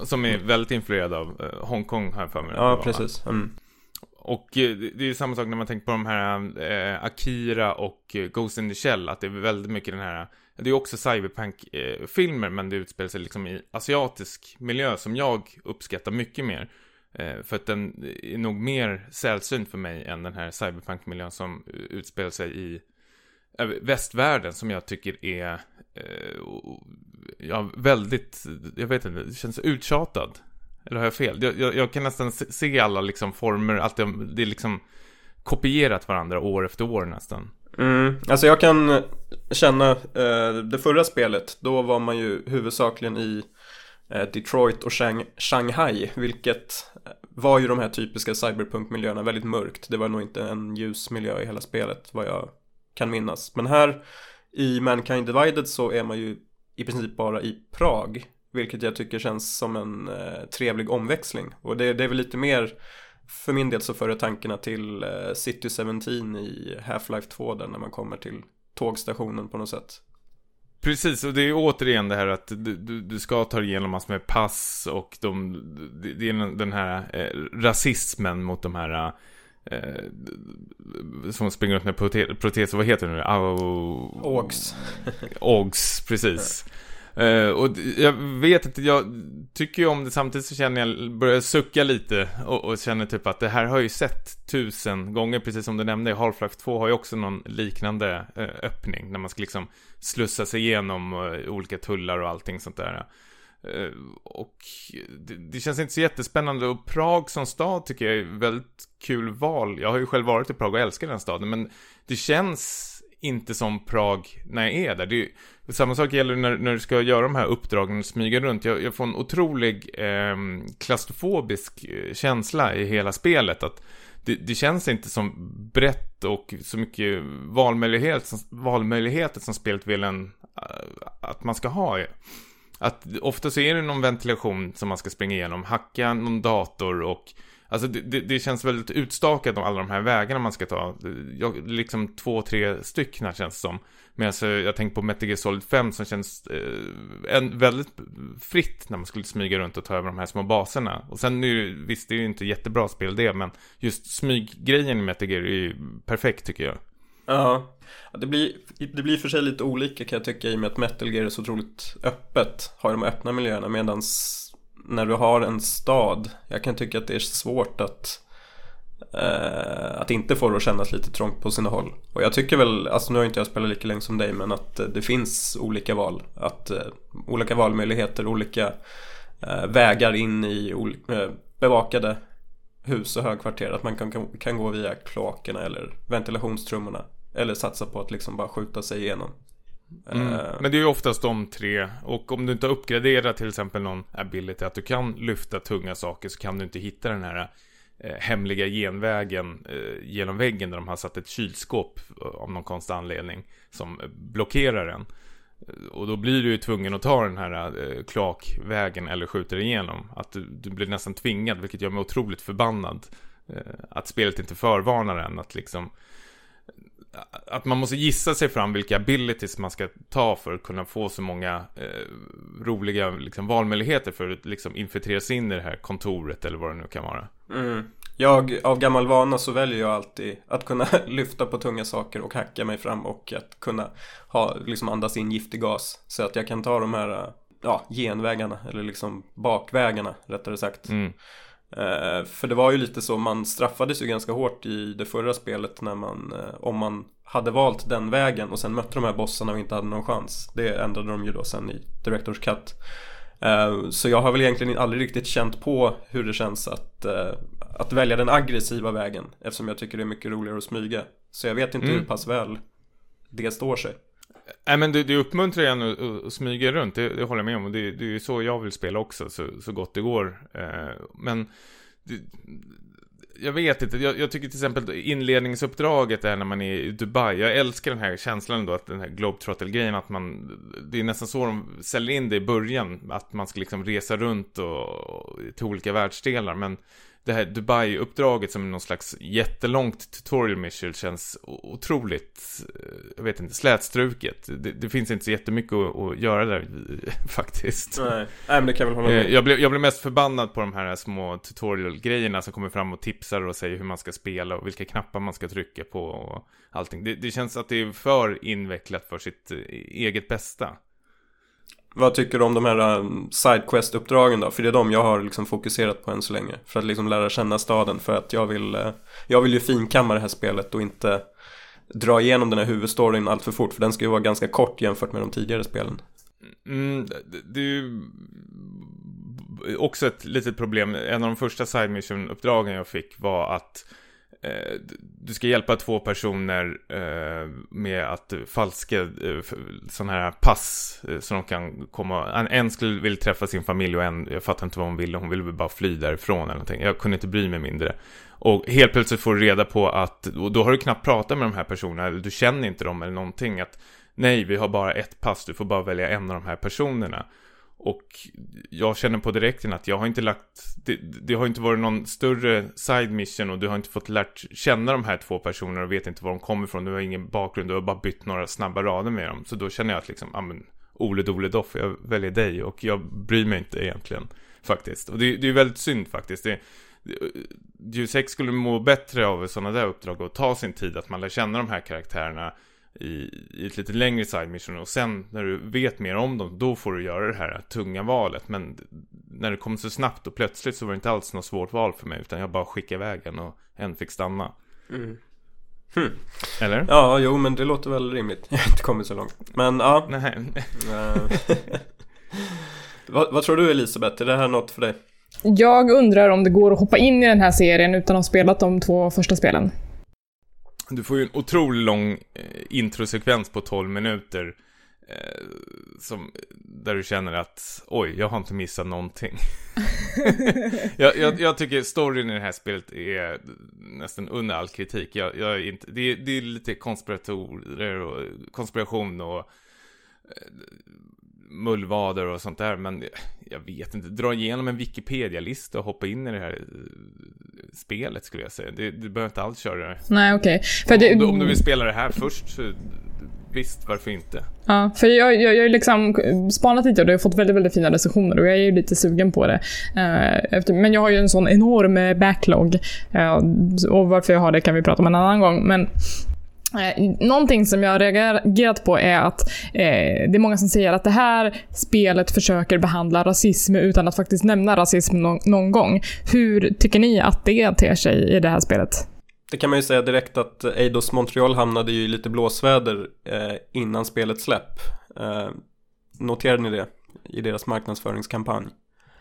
Som är väldigt influerad av eh, Hongkong här för mig. Ja, precis. Mm. Och eh, det är samma sak när man tänker på de här eh, Akira och eh, Ghost in the Shell. Att det är väldigt mycket den här, det är också cyberpunk-filmer men det utspelar sig liksom i asiatisk miljö som jag uppskattar mycket mer. Eh, för att den är nog mer sällsynt för mig än den här cyberpunk-miljön som utspelar sig i Eh, västvärlden som jag tycker är eh, ja, väldigt, jag vet inte, det känns uttjatad. Eller har jag fel? Jag, jag, jag kan nästan se alla liksom former, att det, det är liksom kopierat varandra år efter år nästan. Mm, alltså jag kan känna, eh, det förra spelet, då var man ju huvudsakligen i eh, Detroit och Shang Shanghai, vilket eh, var ju de här typiska cyberpunk-miljöerna väldigt mörkt. Det var nog inte en ljus miljö i hela spelet, vad jag kan minnas. Men här i Mankind Divided så är man ju i princip bara i Prag. Vilket jag tycker känns som en eh, trevlig omväxling. Och det, det, är väl lite mer, för min del så för tankarna till eh, City 17 i Half-Life 2 där när man kommer till tågstationen på något sätt. Precis, och det är återigen det här att du, du, du ska ta igenom massor med pass och de, det är den här eh, rasismen mot de här eh, eh, som springer runt med prote proteser, vad heter det nu? Au... Ågs. Ågs, precis. Uh, och jag vet inte, jag tycker ju om det samtidigt så känner jag, börjar sucka lite och, och, känner typ att det här har jag ju sett tusen gånger, precis som du nämnde, Half-Life 2 har ju också någon liknande uh, öppning, när man ska liksom slussa sig igenom uh, olika tullar och allting sånt där. Eh, och det, det, känns inte så jättespännande och Prag som stad tycker jag är väldigt kul val. Jag har ju själv varit i Prag och älskar den staden, men det känns inte som Prag när jag är där. Det är, samma sak gäller när, när du ska göra de här uppdragen och smyga runt. Jag, jag får en otrolig ehm, eh, klaustrofobisk känsla i hela spelet. Att det, det, känns inte som brett och så mycket valmöjlighet, valmöjligheter som spelet vill en, eh, att man ska ha. Att ofta så är det någon ventilation som man ska springa igenom, hacka någon dator och Alltså det, det, det, känns väldigt utstakat om alla de här vägarna man ska ta. Jag, liksom två, tre stycken känns det som. Men alltså, jag tänker på Metal Gear Solid 5 som känns eh, en, väldigt fritt när man skulle smyga runt och ta över de här små baserna. Och sen nu, visst det är ju inte jättebra spel det, men just smyggrejen i Metal Gear är ju perfekt tycker jag. Ja, det blir, det blir för sig lite olika kan jag tycka i och med att Metal Gear är så otroligt öppet. Har de öppna miljöerna medans när du har en stad, jag kan tycka att det är svårt att eh, att inte få det att kännas lite trångt på sina håll. Och jag tycker väl, alltså nu har inte jag spelat lika länge som dig, men att eh, det finns olika val. Att eh, olika valmöjligheter, olika eh, vägar in i eh, bevakade hus och högkvarter. Att man kan, kan, kan gå via kloakerna eller ventilationstrummorna. Eller satsa på att liksom bara skjuta sig igenom. Mm. Eh, men det är ju oftast de tre. Och om du inte uppgraderar till exempel någon ability att du kan lyfta tunga saker så kan du inte hitta den här eh, hemliga genvägen eh, genom väggen där de har satt ett kylskåp av någon konstig anledning som blockerar den. Och då blir du ju tvungen att ta den här eh, kloakvägen eller skjuter igenom. Att du, du blir nästan tvingad, vilket gör mig otroligt förbannad. Eh, att spelet inte förvarnar en att liksom att man måste gissa sig fram vilka abilities man ska ta för att kunna få så många eh, roliga liksom, valmöjligheter för att liksom, infiltrera sig in i det här kontoret eller vad det nu kan vara. Mm. Jag, av gammal vana så väljer jag alltid att kunna lyfta på tunga saker och hacka mig fram och att kunna ha, liksom andas in giftig gas. Så att jag kan ta de här ja, genvägarna eller liksom bakvägarna rättare sagt. Mm. Eh, för det var ju lite så, man straffades ju ganska hårt i det förra spelet när man, eh, om man hade valt den vägen och sen mötte de här bossarna och inte hade någon chans. Det ändrade de ju då sen i Directors Cut. Eh, så jag har väl egentligen aldrig riktigt känt på hur det känns att, att välja den aggressiva vägen eftersom jag tycker det är mycket roligare att smyga. Så jag vet inte mm. hur pass väl det står sig. Nej men det, det uppmuntrar en att, att smyga runt, det, det, håller jag med om. Det, det är ju så jag vill spela också, så, så gott det går. Eh, men det, jag vet inte, jag, jag, tycker till exempel inledningsuppdraget är när man är i Dubai. Jag älskar den här känslan då, att den här globetrotter-grejen, att man, det är nästan så de säljer in det i början, att man ska liksom resa runt och, och till olika världsdelar. Men det här Dubai-uppdraget som någon slags jättelångt tutorial mission känns otroligt, eh, jag vet inte, slätstruket. Det, det finns inte så jättemycket att, att göra där faktiskt. Nej. Nej, men det kan jag väl hålla med. Eh, jag blev, jag blev mest förbannad på de här små tutorial-grejerna som kommer fram och tipsar och säger hur man ska spela och vilka knappar man ska trycka på och allting. Det, det känns att det är för invecklat för sitt eh, eget bästa. Vad tycker du om de här eh, Sidequest-uppdragen då? För det är de jag har liksom fokuserat på än så länge. För att liksom lära känna staden. För att jag vill, eh, jag vill ju finkamma det här spelet och inte dra igenom den här huvudstoryn allt för fort. För den ska ju vara ganska kort jämfört med de tidigare spelen. Mm, det är ju också ett litet problem. En av de första side mission-uppdragen jag fick var att Eh, Eh, du ska hjälpa två personer eh, med att falska eh, sådana här pass eh, så de kan komma. En, en skulle vilja träffa sin familj och en, jag fattar inte vad hon ville, hon ville bara fly därifrån eller någonting. Jag kunde inte bry mig mindre. Och helt plötsligt får du reda på att, och då har du knappt pratat med de här personerna, eller du känner inte dem eller någonting. Att nej, vi har bara ett pass, du får bara välja en av de här personerna. Och jag känner på direkten att jag har inte lagt, det, det, har inte varit någon större side mission och du har inte fått lärt känna de här två personerna och vet inte var de kommer ifrån. Du har ingen bakgrund, du har bara bytt några snabba rader med dem. Så då känner jag att liksom, ja men, Ole Dole Doff, jag väljer dig och jag bryr mig inte egentligen faktiskt. Och det, det är väldigt synd faktiskt. Det, Deus Ex skulle må bättre av sådana där uppdrag och ta sin tid att man lär känna de här karaktärerna i, i ett lite längre side mission och sen när du vet mer om dem då får du göra det här tunga valet men när det kom så snabbt och plötsligt så var det inte alls något svårt val för mig utan jag bara skickade iväg en och en fick stanna mm. hmm. Eller? Ja, jo men det låter väl rimligt Jag har inte kommit så långt Men ja Nej vad, vad tror du Elisabeth? Är det här något för dig? Jag undrar om det går att hoppa in i den här serien utan att ha spelat de två första spelen du får ju en otroligt lång eh, introsekvens på 12 minuter eh, som, där du känner att oj, jag har inte missat någonting. jag, jag, jag, tycker storyn i det här spelet är nästan under all kritik. Jag, jag är inte, det, är, det är lite konspiratorer och konspiration och eh, mullvader och sånt där, men jag vet inte. Dra igenom en Wikipedia-lista och hoppa in i det här eh, spelet skulle jag säga. Det, du behöver inte alls köra det. Nej, okej. Okay. Om, om, du vill spela det här först så Visst, varför inte? Ja, för jag, jag, jag har liksom spanat lite och det har fått väldigt, väldigt fina recensioner och jag är ju lite sugen på det. Efter, men jag har ju en sån enorm backlog. Uh, och varför jag har det kan vi prata om en annan gång. Men Eh, någonting som jag har reagerat på är att eh, det är många som säger att det här spelet försöker behandla rasism utan att faktiskt nämna rasism no någon gång. Hur tycker ni att det ter sig i det här spelet? Det kan man ju säga direkt att Eidos Montreal hamnade ju i lite blåsväder eh, innan spelets släpp. Eh, noterade ni det i deras marknadsföringskampanj?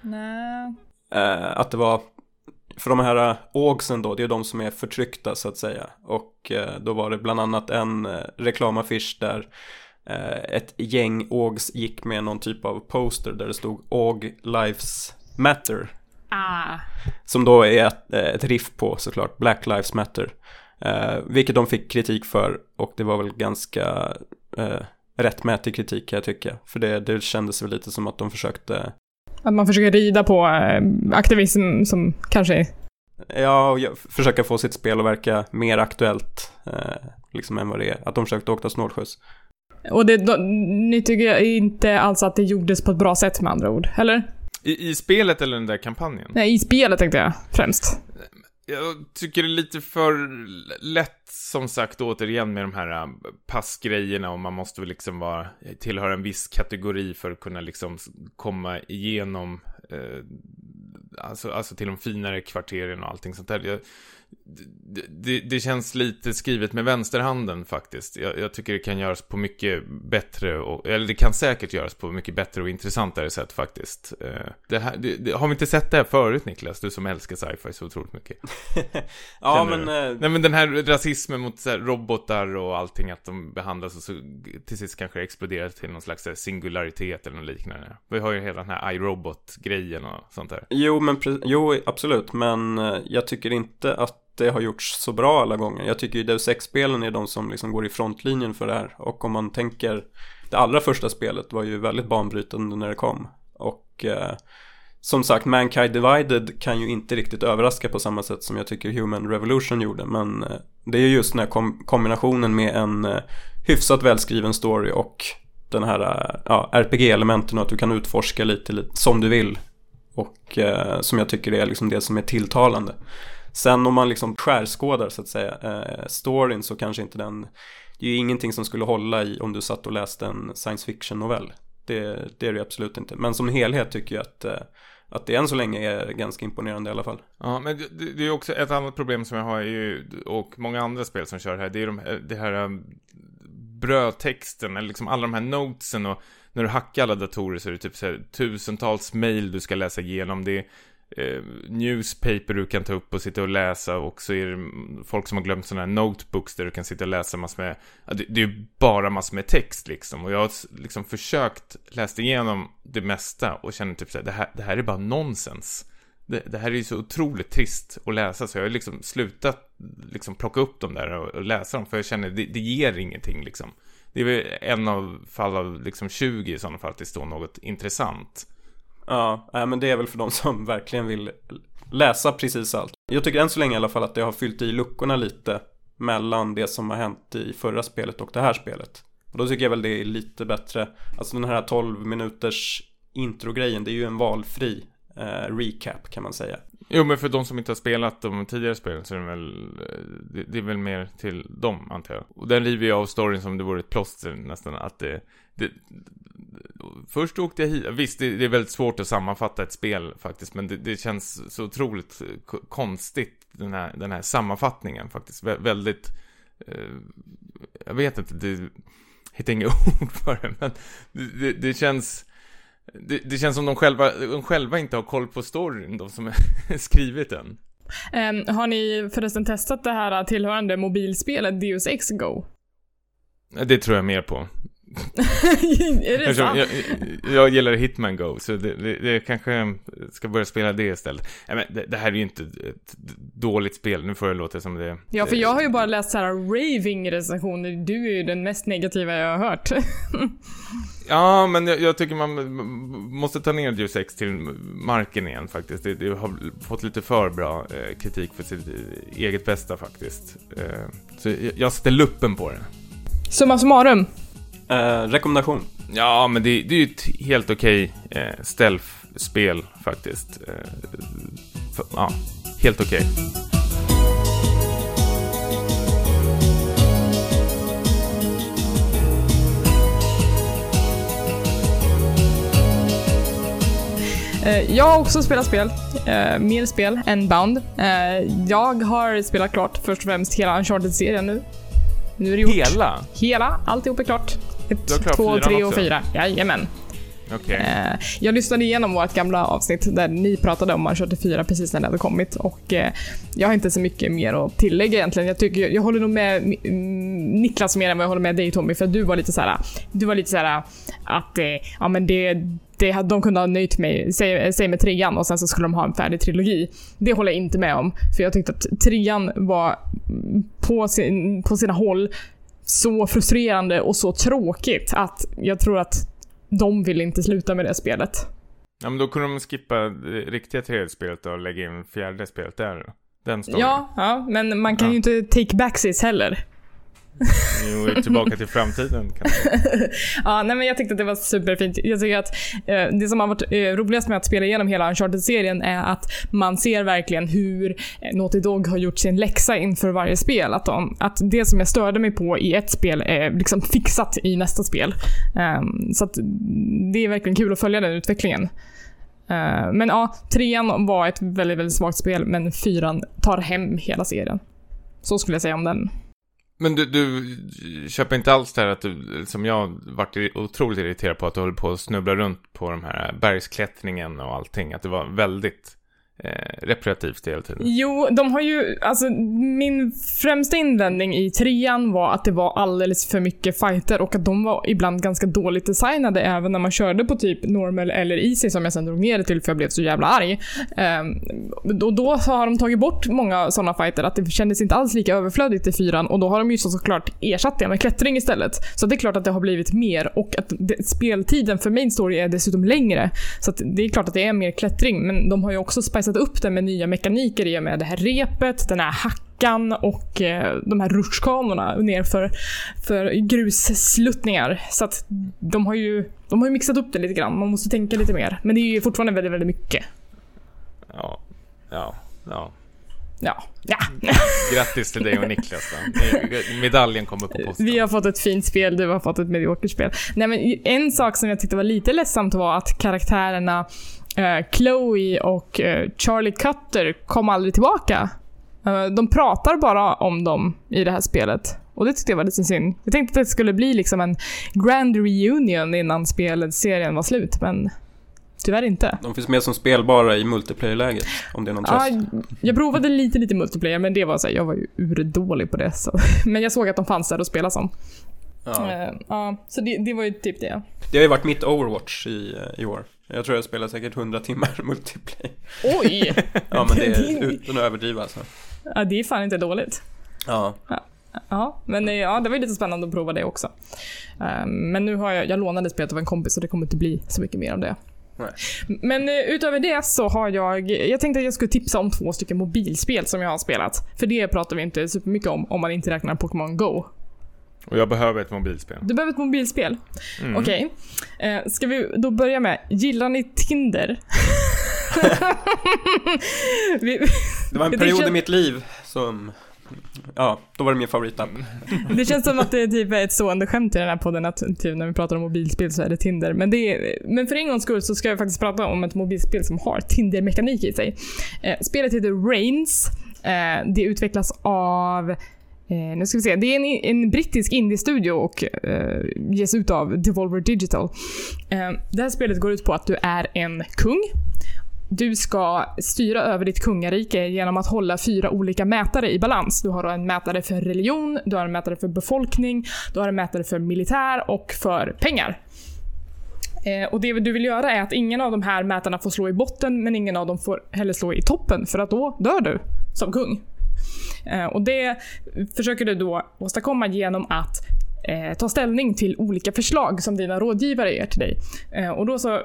Nej. Eh, att det var för de här ågsen då, det är de som är förtryckta så att säga. Och eh, då var det bland annat en eh, reklamaffisch där eh, ett gäng ågs gick med någon typ av poster där det stod Åg Lives Matter. Ah. Som då är ett, ett riff på såklart Black Lives Matter. vilket de fick kritik för och det var väl ganska rättmätig kritik kan jag tycka. För det, det kändes väl lite som att de försökte att man försöker rida på äh, aktivism som kanske är... Ja, och försöka få sitt spel att verka mer aktuellt eh, liksom än vad det är. Att de försökte åka snålskjuts. Och det, då, ni tycker inte alls att det gjordes på ett bra sätt med andra ord, eller? I, I spelet eller den där kampanjen? Nej, i spelet tänkte jag främst. Jag tycker det är lite för lätt, som sagt, återigen med de här äh, passgrejerna och man måste väl liksom vara, tillhöra en viss kategori för att kunna liksom komma igenom, eh, alltså, alltså till de finare kvarteren och allting sånt där. Jag, det, det, känns lite skrivet med vänsterhanden faktiskt. Jag, jag, tycker det kan göras på mycket bättre, och, eller det kan säkert göras på mycket bättre och intressantare sätt faktiskt. Eh, det här, det, har vi inte sett det här förut Niklas? Du som älskar sci-fi så otroligt mycket. ja men... Äh... Nej men den här rasismen mot här, robotar och allting, att de behandlas och så till sist kanske exploderar till någon slags singularitet eller något liknande. Vi har ju hela den här iRobot-grejen och sånt där. Jo men jo absolut, men eh, jag tycker inte att det har gjorts så bra alla gånger. Jag tycker ju Deus Ex-spelen är de som liksom går i frontlinjen för det här. Och om man tänker, det allra första spelet var ju väldigt banbrytande när det kom. Och eh, som sagt, Mankind Divided kan ju inte riktigt överraska på samma sätt som jag tycker Human Revolution gjorde. Men eh, det är just den här kom kombinationen med en eh, hyfsat välskriven story och den här eh, ja, RPG-elementen och att du kan utforska lite, lite som du vill. Och eh, som jag tycker är liksom det som är tilltalande. Sen om man liksom skärskådar så att säga eh, storyn så kanske inte den Det är ju ingenting som skulle hålla i om du satt och läste en science fiction novell Det, det är det absolut inte Men som helhet tycker jag att eh, att det än så länge är ganska imponerande i alla fall. Ja, men det, det är också ett annat problem som jag har ju, och många andra spel som kör här, det är de, eh, det här eh, brödtexten, eller liksom alla de här notesen och när du hackar alla datorer så är det typ så här, tusentals mail du ska läsa igenom. Det är eh, newspaper du kan ta upp och sitta och läsa och så är det folk som har glömt sådana här notebooks där du kan sitta och läsa massor med, ja, det, det är ju bara massor med text liksom och jag har liksom försökt läsa igenom det mesta och känner typ såhär, det här, det här är bara nonsens. Det, det, här är ju så otroligt trist att läsa så jag har liksom slutat liksom plocka upp dem där och, och läsa dem för jag känner det, det ger ingenting liksom. Det är väl en av fall av liksom 20 i sådana fall att det står något intressant. Ja, men det är väl för de som verkligen vill läsa precis allt. Jag tycker än så länge i alla fall att det har fyllt i luckorna lite mellan det som har hänt i förra spelet och det här spelet. Och då tycker jag väl det är lite bättre. Alltså den här 12 minuters introgrejen, det är ju en valfri eh, recap kan man säga. Jo, men för de som inte har spelat de tidigare spelen så är det väl, eh, det, det är väl mer till dem antar jag. Och den river ju av storyn som det vore ett plåster nästan, att det, det Först åkte jag hit, visst det, det, är väldigt svårt att sammanfatta ett spel faktiskt, men det, det känns så otroligt konstigt, den här, den här sammanfattningen faktiskt. Vä väldigt, eh, jag vet inte, det hittar inga ord för det, men det, det känns det, känns som de själva, de själva inte har koll på storyn, de som skrivit den. Um, har ni förresten testat det här tillhörande mobilspelet Deus Ex Go? Det tror jag mer på. är det Eftersom sant? jag, jag gillar Hitman Go, så det, det, det kanske ska börja spela det istället. Nej, men det, det här är ju inte ett dåligt spel, nu får det låta som det... Ja, för jag har ju bara läst så här raving recensioner. Du är ju den mest negativa jag har hört. Ja, men jag, jag tycker man måste ta ner Deus Ex till marken igen faktiskt. Det, har fått lite för bra eh, kritik för sitt eget bästa faktiskt. Eh, så jag, jag sätter luppen på det. Summa summarum. Eh, rekommendation. Ja, men det, det är ju ett helt okej eh, stealth-spel faktiskt. Eh, för, ja, helt okej. Eh, Jag har också spelat spel. Eh, mer spel än Bound. Eh, jag har spelat klart först och främst hela Uncharted-serien nu. Nu är det gjort. Hela? Hela, alltihop är klart. Ett, två, tre och också? fyra. Jajamän. Okej. Eh, jag lyssnade igenom vårt gamla avsnitt där ni pratade om Uncharted 4 precis när det hade kommit och eh, jag har inte så mycket mer att tillägga egentligen. Jag, tycker, jag håller nog med mm, Niklas mer än vad jag håller med dig Tommy för du var lite så här. Du var lite så här att eh, ja men det det, de kunde ha nöjt mig, säg, säg med trean och sen så skulle de ha en färdig trilogi. Det håller jag inte med om. För jag tyckte att trean var på, sin, på sina håll så frustrerande och så tråkigt att jag tror att de vill inte sluta med det spelet. Ja, men då kunde de skippa det riktiga tredje spelet och lägga in fjärde spelet där. Den storyn. Ja, ja, men man kan Ja. ju inte take backsies heller. Jo, tillbaka till framtiden Ja, nej men jag tyckte att det var superfint. Jag tycker att eh, det som har varit eh, roligast med att spela igenom hela Uncharted-serien är att man ser verkligen hur eh, Naughty Dog har gjort sin läxa inför varje spel. Att, de, att det som jag störde mig på i ett spel är liksom fixat i nästa spel. Ehm, så att det är verkligen kul att följa den utvecklingen. Eh, men ja, trean var ett väldigt, väldigt svagt spel, men fyran tar hem hela serien. Så skulle jag säga om den. Men du, du köper inte alls det här att du, som jag varit otroligt irriterad på att du håller på att snubbla runt på de här bergsklättringen och allting. Att det var väldigt eh, hela tiden. Jo, de har ju, alltså min främsta invändning i trean var att det var alldeles för mycket fighter och att de var ibland ganska dåligt designade även när man körde på typ normal eller easy som jag sen drog ner det till för jag blev så jävla arg. Ehm, och då har de tagit bort många sådana fighter att det kändes inte alls lika överflödigt i fyran och då har de ju så såklart ersatt det med klättring istället. Så det är klart att det har blivit mer och att det, speltiden för main story är dessutom längre. Så att det är klart att det är mer klättring men de har ju också spicat upp det med nya mekaniker i och med det här repet, den här hackan och eh, de här rutschkanorna ner för, grussluttningar. Så att de har ju de har ju mixat upp det lite grann. Man måste tänka lite mer. Men det är ju fortfarande väldigt, väldigt mycket. Ja, ja, ja. Ja. ja. Grattis till dig och Niklas då. Medaljen kommer på posten. Vi har fått ett fint spel, du har fått ett mediokert spel. Nej men en sak som jag tyckte var lite ledsamt var att karaktärerna Chloe och eh, Charlie Cutter kom aldrig tillbaka. Eh, de pratar bara om dem i det här spelet. Och det tyckte jag var lite synd. Jag tänkte att det skulle bli liksom en grand reunion innan spelet, serien var slut, men tyvärr inte. De finns med som spelbara i multiplayer-läget, om det är någon Ja, tröst. jag provade lite, lite multiplayer, men det var så här, jag var ju urdålig på det. Så. Men jag såg att de fanns där och spela som. Ja. Eh, Ja, så det, det var ju typ det. Det har ju varit mitt Overwatch i, eh, i år. Jag tror jag spelar säkert 100 timmar multiplayer. Oj! Ja men det Det är utan att överdriva alltså. ja, det är fan inte dåligt. Ja. Ja, men eh, ja, det var lite spännande att prova det också. Eh, Men nu har jag, jag lånade spelet av en kompis så det kommer inte bli så mycket mer av det. Nej. Men eh, utöver det så har jag, jag tänkte att jag skulle tipsa om två stycken mobilspel som jag har spelat. För det pratar vi inte supermycket om om man inte räknar Pokémon Go. Och jag behöver ett mobilspel. Du behöver ett mobilspel. Mm. Okej. Eh, ska vi då börja med, gillar ni Tinder? vi, Det var en period i kän- mitt liv som, ja, då var det min favoritapp. det känns som att det typ är ett stående skämt i den här podden att typ, när vi pratar om mobilspel så är det Tinder. Men, det är, men för en gångs skull så ska jag faktiskt prata om ett mobilspel som har Tinder-mekanik i sig. Eh, spelet heter Reigns. Eh, det utvecklas av Eh, nu ska vi se. Det är en, en brittisk indie-studio och eh, ges ut av Devolver Digital. Eh, det här spelet går ut på att du är en kung du ska styra över ditt kungarike genom att hålla fyra olika mätare i balans. Du har en mätare för religion, du har en mätare för befolkning, du har en mätare för militär och för pengar. Eh, och det du vill göra är att ingen av de här mätarna får slå i botten, men ingen av dem får heller slå i toppen, för att då dör du som kung. Eh, och det försöker du då åstadkomma genom att eh, ta ställning till olika förslag som dina rådgivare ger till dig. Eh, och då så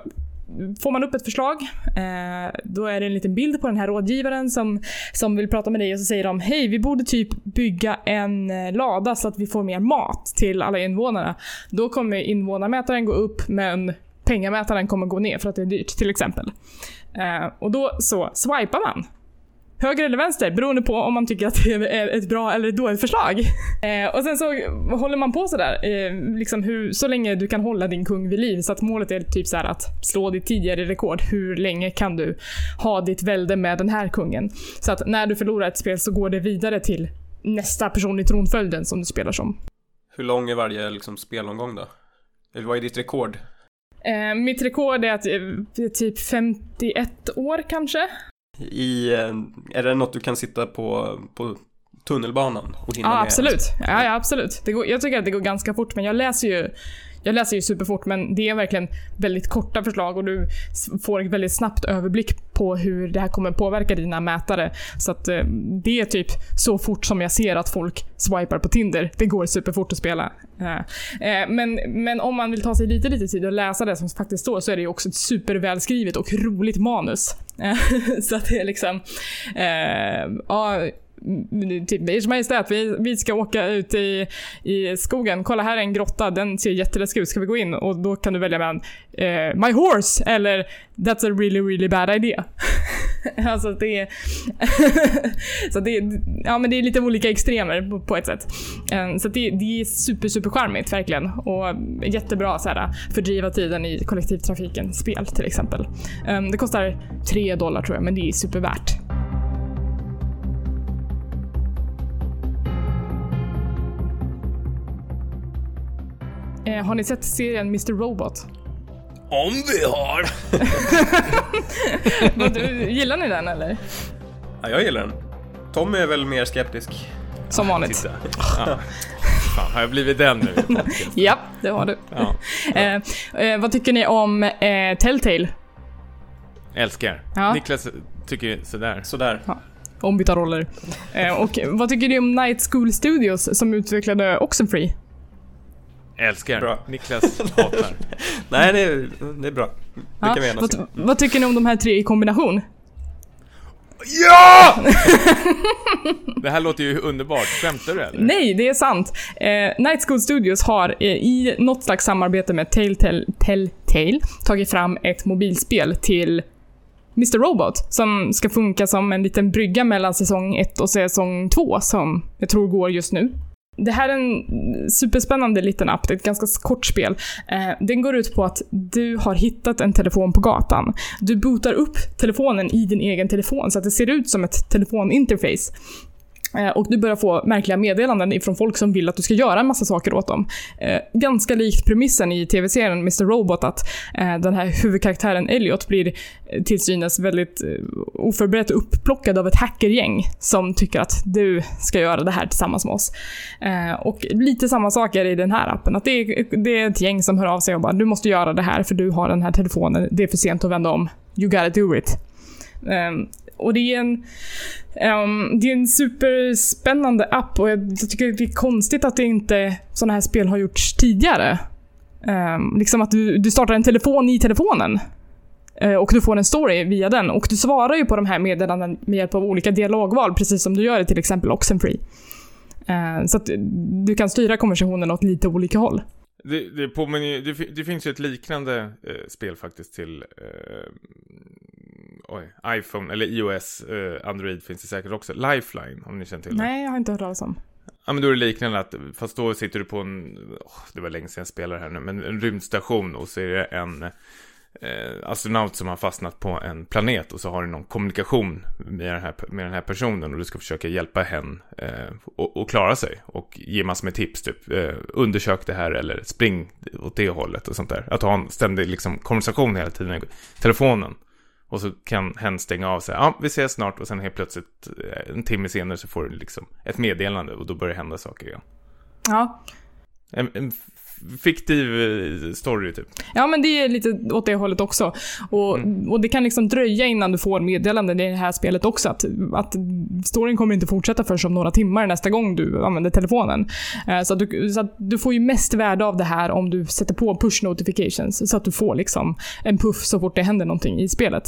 får man upp ett förslag. Eh, då är det en liten bild på den här rådgivaren som, som vill prata med dig och så säger de Hej, vi borde typ bygga en eh, lada så att vi får mer mat till alla invånarna. Då kommer invånarmätaren gå upp men pengamätaren kommer gå ner för att det är dyrt till exempel. Eh, och då så swipar man höger eller vänster beroende på om man tycker att det är ett bra eller ett dåligt förslag. Eh, och sen så håller man på sådär, eh, liksom hur, så länge du kan hålla din kung vid liv. Så att målet är typ så att slå ditt tidigare rekord. Hur länge kan du ha ditt välde med den här kungen? Så att när du förlorar ett spel så går det vidare till nästa person i tronföljden som du spelar som. Hur lång är varje liksom, spelomgång då? Eller vad är ditt rekord? Eh, mitt rekord är att eh, typ 51 år kanske i, eh, är det något du kan sitta på, på tunnelbanan och hinna ja, med? Absolut. Ja, ja, absolut. Det går, jag tycker att det går ganska fort, men jag läser ju jag läser ju superfort men det är verkligen väldigt korta förslag och du får ett väldigt snabbt överblick på hur det här kommer påverka dina mätare. Så att eh, det är typ så fort som jag ser att folk swipar på Tinder. Det går superfort att spela. Eh, men, men om man vill ta sig lite, lite tid och läsa det som faktiskt står så är det ju också ett supervälskrivet och roligt manus. så att det är liksom... Eh, ja, typ Ers Majestät, vi, vi ska åka ut i, i skogen. Kolla här är en grotta, den ser jätteläskig ut. Ska vi gå in? Och då kan du välja mellan eh, My Horse eller That's a really really bad idea. alltså det är... så det ja men det är lite olika extremer på, på ett sätt. Um, så det, det är super super charmigt verkligen. Och jättebra så här, fördriva tiden i kollektivtrafiken spel till exempel. Um, det kostar 3 dollar tror jag, men det är supervärt. Eh, har ni sett serien Mr Robot? Om vi har! du, gillar ni den eller? Ja, jag gillar den. Tom är väl mer skeptisk. Som vanligt. Ja. Fan, har jag blivit den nu? ja, det har du. Ja. eh, eh, vad tycker ni om eh, Telltale? Älskar. Ja. Niklas tycker sådär. Sådär. Ja. Ombytta roller. Eh, och vad tycker ni om Night School Studios som utvecklade Oxenfree? Älskar. Bra. Niklas hatar. Nej, det är, det är bra. Det ja, kan vi vad, vad tycker ni om de här tre i kombination? Ja! det här låter ju underbart. Skämtar du eller? Nej, det är sant. Eh, Night School Studios har eh, i något slags samarbete med Telltale, Telltale tagit fram ett mobilspel till Mr. Robot som ska funka som en liten brygga mellan säsong 1 och säsong 2 som jag tror går just nu. Det här är en superspännande liten app, det är ett ganska kort spel. Eh, den går ut på att du har hittat en telefon på gatan. Du bootar upp telefonen i din egen telefon så att det ser ut som ett telefoninterface. Eh, och du börjar få märkliga meddelanden från folk som vill att du ska göra en massa saker åt dem. Eh, ganska likt premissen i tv-serien Mr. Robot att eh, den här huvudkaraktären Elliot blir eh, till synes väldigt eh, oförberett upplockad av ett hackergäng som tycker att du ska göra det här tillsammans med oss. Och lite samma sak är det i den här appen. Att det är, det är ett gäng som hör av sig och bara du måste göra det här för du har den här telefonen. Det är för sent att vända om. You gotta do it. Ehm, och det är en, um, det är en superspännande app och jag tycker det är konstigt att det inte sådana här spel har gjorts tidigare. Um, liksom att du, du startar en telefon i telefonen. Uh, och du får en story via den. Och du svarar ju på de här meddelandena med hjälp av olika dialogval, precis som du gör i till exempel Oxenfree. Uh, så att du kan styra konversationen åt lite olika håll. Det, det, påminner, det, det finns ju ett liknande eh, spel faktiskt till eh, oj, iPhone eller iOS, eh, Android finns det säkert också. Lifeline, om ni känner till det. Nej, jag har inte hört talas om. Ja men då är det liknande att, fast då sitter du på en, oh, det var länge sedan jag spelade här nu, men en rymdstation och så är det en eh, astronaut som har fastnat på en planet och så har du någon kommunikation med den här, med den här personen och du ska försöka hjälpa henne eh, och, och, klara sig och ge massor med tips, typ eh, undersök det här eller spring åt det hållet och sånt där. Att ha en ständig liksom, konversation hela tiden i telefonen. Och så kan hen stänga av sig, ja vi ses snart och sen helt plötsligt eh, en timme senare så får du liksom ett meddelande och då börjar det hända saker igen. Ja. En, en fiktiv eh, story typ. Ja, men det är lite åt det hållet också. Och, och det kan liksom dröja innan du får meddelanden i det här spelet också. Att, att storyn kommer inte fortsätta förrän om några timmar nästa gång du använder telefonen. Eh, Så, att du, så att du får ju mest värde av det här om du sätter på push notifications. Så att du får liksom en puff så fort det händer någonting i spelet.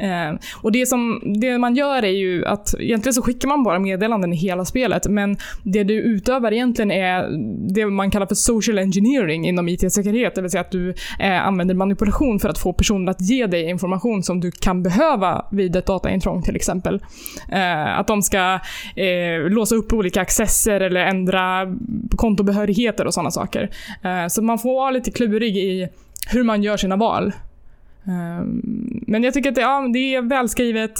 Eh, och det, som, det man gör är ju att egentligen så skickar man bara meddelanden i hela spelet, men det du utövar egentligen är det man kallar för social engineering inom IT-säkerhet, det vill säga att du eh, använder manipulation för att få personer att ge dig information som du kan behöva vid ett dataintrång till exempel. Eh, att de ska eh, låsa upp olika accesser eller ändra kontobehörigheter och sådana saker. Eh, så man får vara lite klurig i hur man gör sina val. Ehm, Men jag tycker att det, ja, det är välskrivet.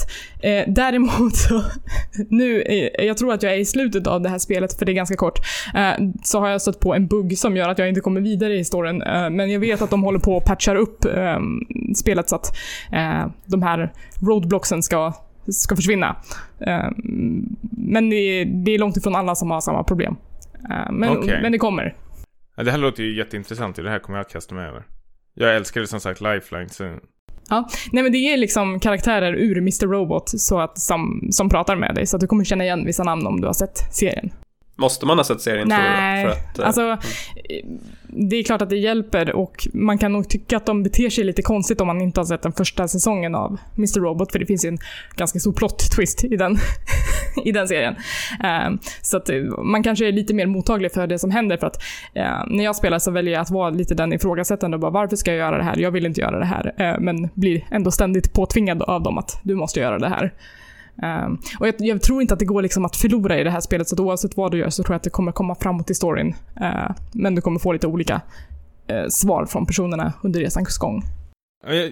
Eh, däremot så, nu, eh, jag tror att jag är i slutet av det här spelet, för det är ganska kort, eh, så har jag stött på en bugg som gör att jag inte kommer vidare i storyn. Eh, men jag vet att de håller på och patchar upp eh, spelet så att eh, de här roadblocksen ska, ska försvinna. Eh, men det är, det är långt ifrån alla som har samma problem. Eh, men, Okej. men det kommer. Ja, det här låter ju jätteintressant, det här kommer jag att kasta mig över. Jag älskar som sagt Lifeline, så... Ja, nej men det är liksom karaktärer ur Mr. Robot så att, som, som pratar med dig, så att du kommer känna igen vissa namn om du har sett serien. Måste man ha sett serien Nej, tror du? För att, eh, alltså eh, det är klart att det hjälper och man kan nog tycka att de beter sig lite konstigt om man inte har sett den första säsongen av Mr. Robot, för det finns ju en ganska stor plot twist i den, i den serien. Eh, så att eh, man kanske är lite mer mottaglig för det som händer för att eh, när jag spelar så väljer jag att vara lite den ifrågasättande och bara varför ska jag göra det här? Jag vill inte göra det här. Men blir ändå ständigt påtvingad av dem att du måste göra det här. Um, och jag, jag tror inte att det går liksom att förlora i det här spelet, så att oavsett vad du gör så tror jag att det kommer komma framåt i storyn. Uh, men du kommer få lite olika uh, svar från personerna under resans gång. Jag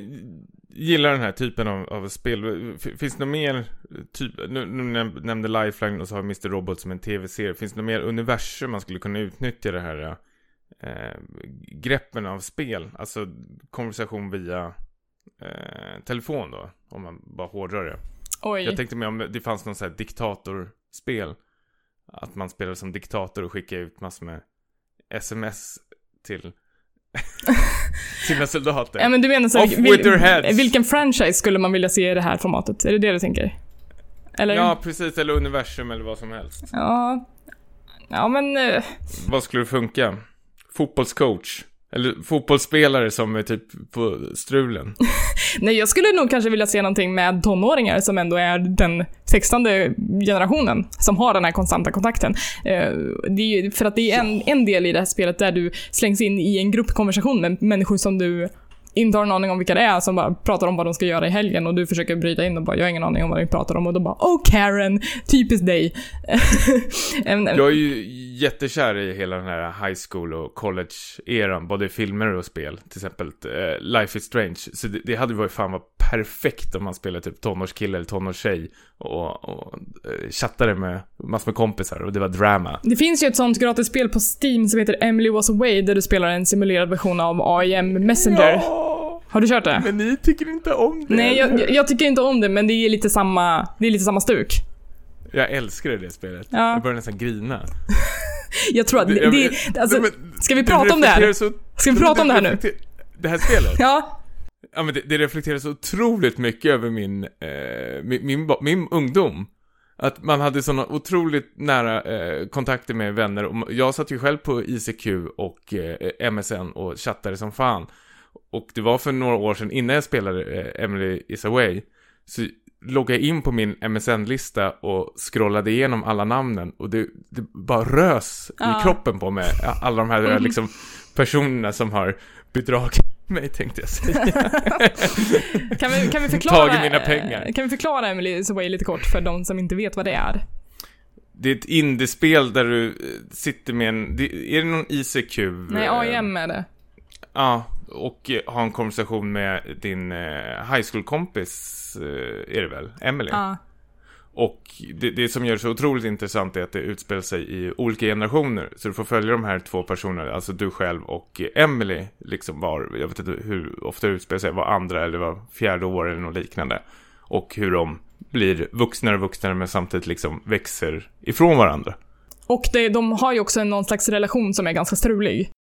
gillar den här typen av, av spel. Finns det något mer typ, nu, nu nämnde Lifeline och så har Mr. Robot som en tv-serie. Finns det något mer universum man skulle kunna utnyttja det här eh, greppen av spel? Alltså konversation via eh, telefon då, om man bara hårdrar det. Oj. Jag tänkte mer om det fanns någon sån här diktatorspel. Att man spelar som diktator och skickar ut massor med sms till sina soldater. Ja, men du menar så, Off with their heads. vilken franchise skulle man vilja se i det här formatet? Är det det du tänker? Eller? Ja, precis. Eller universum eller vad som helst. Ja, ja men... eh, Vad skulle funka? Fotbollscoach? Eller fotbollsspelare som är typ på strulen? Nej, jag skulle nog kanske vilja se någonting med tonåringar som ändå är den sextonde generationen som har den här konstanta kontakten. Eh, Det är ju för att det är en, en del i det här spelet där du slängs in i en gruppkonversation med människor som du inte har en aning om vilka det är, som bara pratar om vad de ska göra i helgen och du försöker bryta in och bara “jag har ingen aning om vad de pratar om” och då bara “Oh Karen, typiskt dig”. Jag är ju jättekär i hela den här high school och college-eran, både i filmer och spel. Till exempel eh, Life is Strange. Så det, det hade varit fan varit perfekt om man spelade typ tonårskille eller tonårstjej och, och eh, chattade med massor med kompisar och det var drama. Det finns ju ett sånt gratisspel på Steam som heter Emily Was Away där du spelar en simulerad version av AIM Messenger. Ja, Har du kört det? men ni tycker inte om det. Nej, jag, jag tycker inte om det, men det är lite samma, det är lite samma stuk. jag älskar det spelet. Ja. Jag börjar nästan grina. Jag tror att det, det alltså, men ska vi prata om det här? Så, Ska vi prata om det här nu? Det här spelet? Ja, Ja men det, det reflekterar så otroligt mycket över min, eh, min, min, min ungdom. Att man hade sådana otroligt nära eh, kontakter med vänner. Och jag satt ju själv på ICQ och eh, MSN och chattade som fan. Och det var för några år sedan, innan jag spelade eh, Emily is away, så loggade jag in på min MSN-lista och scrollade igenom alla namnen. Och det, det bara rös Ja. i kroppen på mig. Alla de här liksom, personerna som har bedragit mig, tänkte jag säga. kan vi, kan vi förklara... Tagit mina pengar. eh, Kan vi förklara Emily Is Away lite kort för de som inte vet vad det är? Det är ett indiespel där du eh, sitter med en, är det någon ICQ? Nej, AIM är det. Ja, och eh, ha en konversation med din eh, high school-kompis, eh, är det väl? Emily. Ja. och det, det som gör det så otroligt intressant är att det utspelar sig i olika generationer. Så du får följa de här två personerna, alltså du själv och Emily, liksom var, jag vet inte hur ofta det utspelar sig, var andra eller var fjärde år eller något liknande. Och hur de blir vuxnare och vuxnare men samtidigt liksom växer ifrån varandra. Och det, de har ju också någon slags relation som är ganska strulig.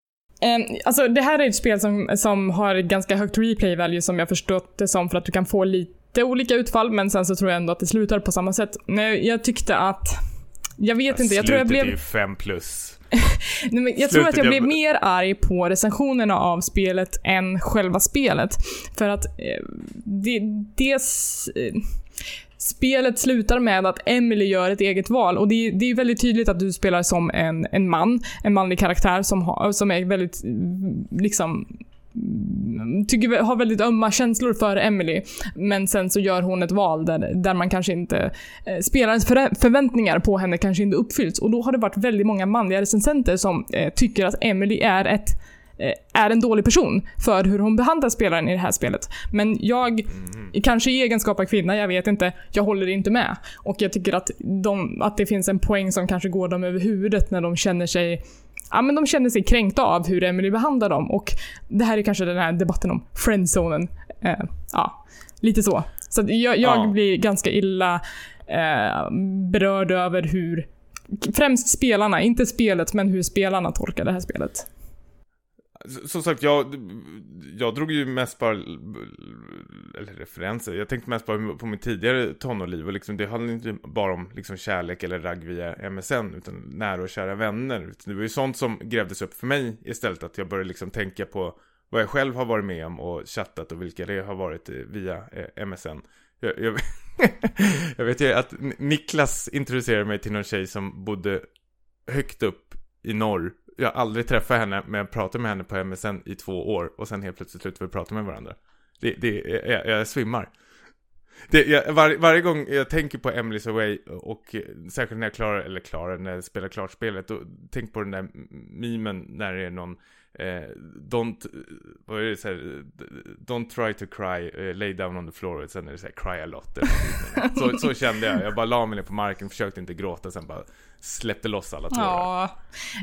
Eh, alltså det här är ett spel som, som har ganska högt replay value som jag förstått det som för att du kan få lite olika utfall men sen så tror jag ändå att det slutar på samma sätt. Nej, jag tyckte att... Jag vet inte, jag tror jag blev... Slutet är ju fem plus. Nej, men jag tror att jag blev mer arg på recensionerna av spelet än själva spelet. För att eh, det, det Spelet slutar med att Emily gör ett eget val och det, det är väldigt tydligt att du spelar som en, en man, en manlig karaktär som, har, som är väldigt, liksom tycker, har väldigt ömma känslor för Emily. Men sen så gör hon ett val där, där man kanske inte... Eh, spelarens för, förväntningar på henne kanske inte uppfylls. Och då har det varit väldigt många manliga recensenter som eh, tycker att Emily är ett är en dålig person för hur hon behandlar spelaren i det här spelet. Men jag, mm. kanske i egenskap av kvinna, jag vet inte, jag håller inte med. Och jag tycker att, de, att det finns en poäng som kanske går dem över huvudet när de känner sig Ja, men de känner sig kränkta av hur Emily behandlar dem och det här är kanske den här debatten om friendzonen. Eh, ja, lite så. Så jag, jag ja. blir ganska illa eh, berörd över hur Främst spelarna, inte spelet, men hur spelarna tolkar det här spelet. Som sagt, jag, jag drog ju mest bara, eller referenser, jag tänkte mest bara på mitt tidigare tonårliv och liksom, det handlade inte bara om liksom kärlek eller ragg via MSN, utan nära och kära vänner. Det var ju sånt som grävdes upp för mig istället, att jag började liksom tänka på vad jag själv har varit med om och chattat och vilka det har varit via eh, MSN. Jag, jag, jag vet ju att Niklas introducerade mig till någon tjej som bodde högt upp i norr jag aldrig träffat henne, men jag pratade med henne på MSN i två år och sen helt plötsligt slutade vi prata med varandra. Det, det, jag, jag svimmar. Det, jag, var, varje gång jag tänker på Emily's Away och särskilt när jag klarar, eller klarar, när jag spelar klart spelet, då tänk på den där memen när det är någon eh, don't, vad är det så här, don't try to cry, uh, lay down on the floor, och sen är det så här, cry a lot. så, så kände jag, jag bara la mig ner på marken, försökte inte gråta, sen bara släppte loss alla tårar. Ja,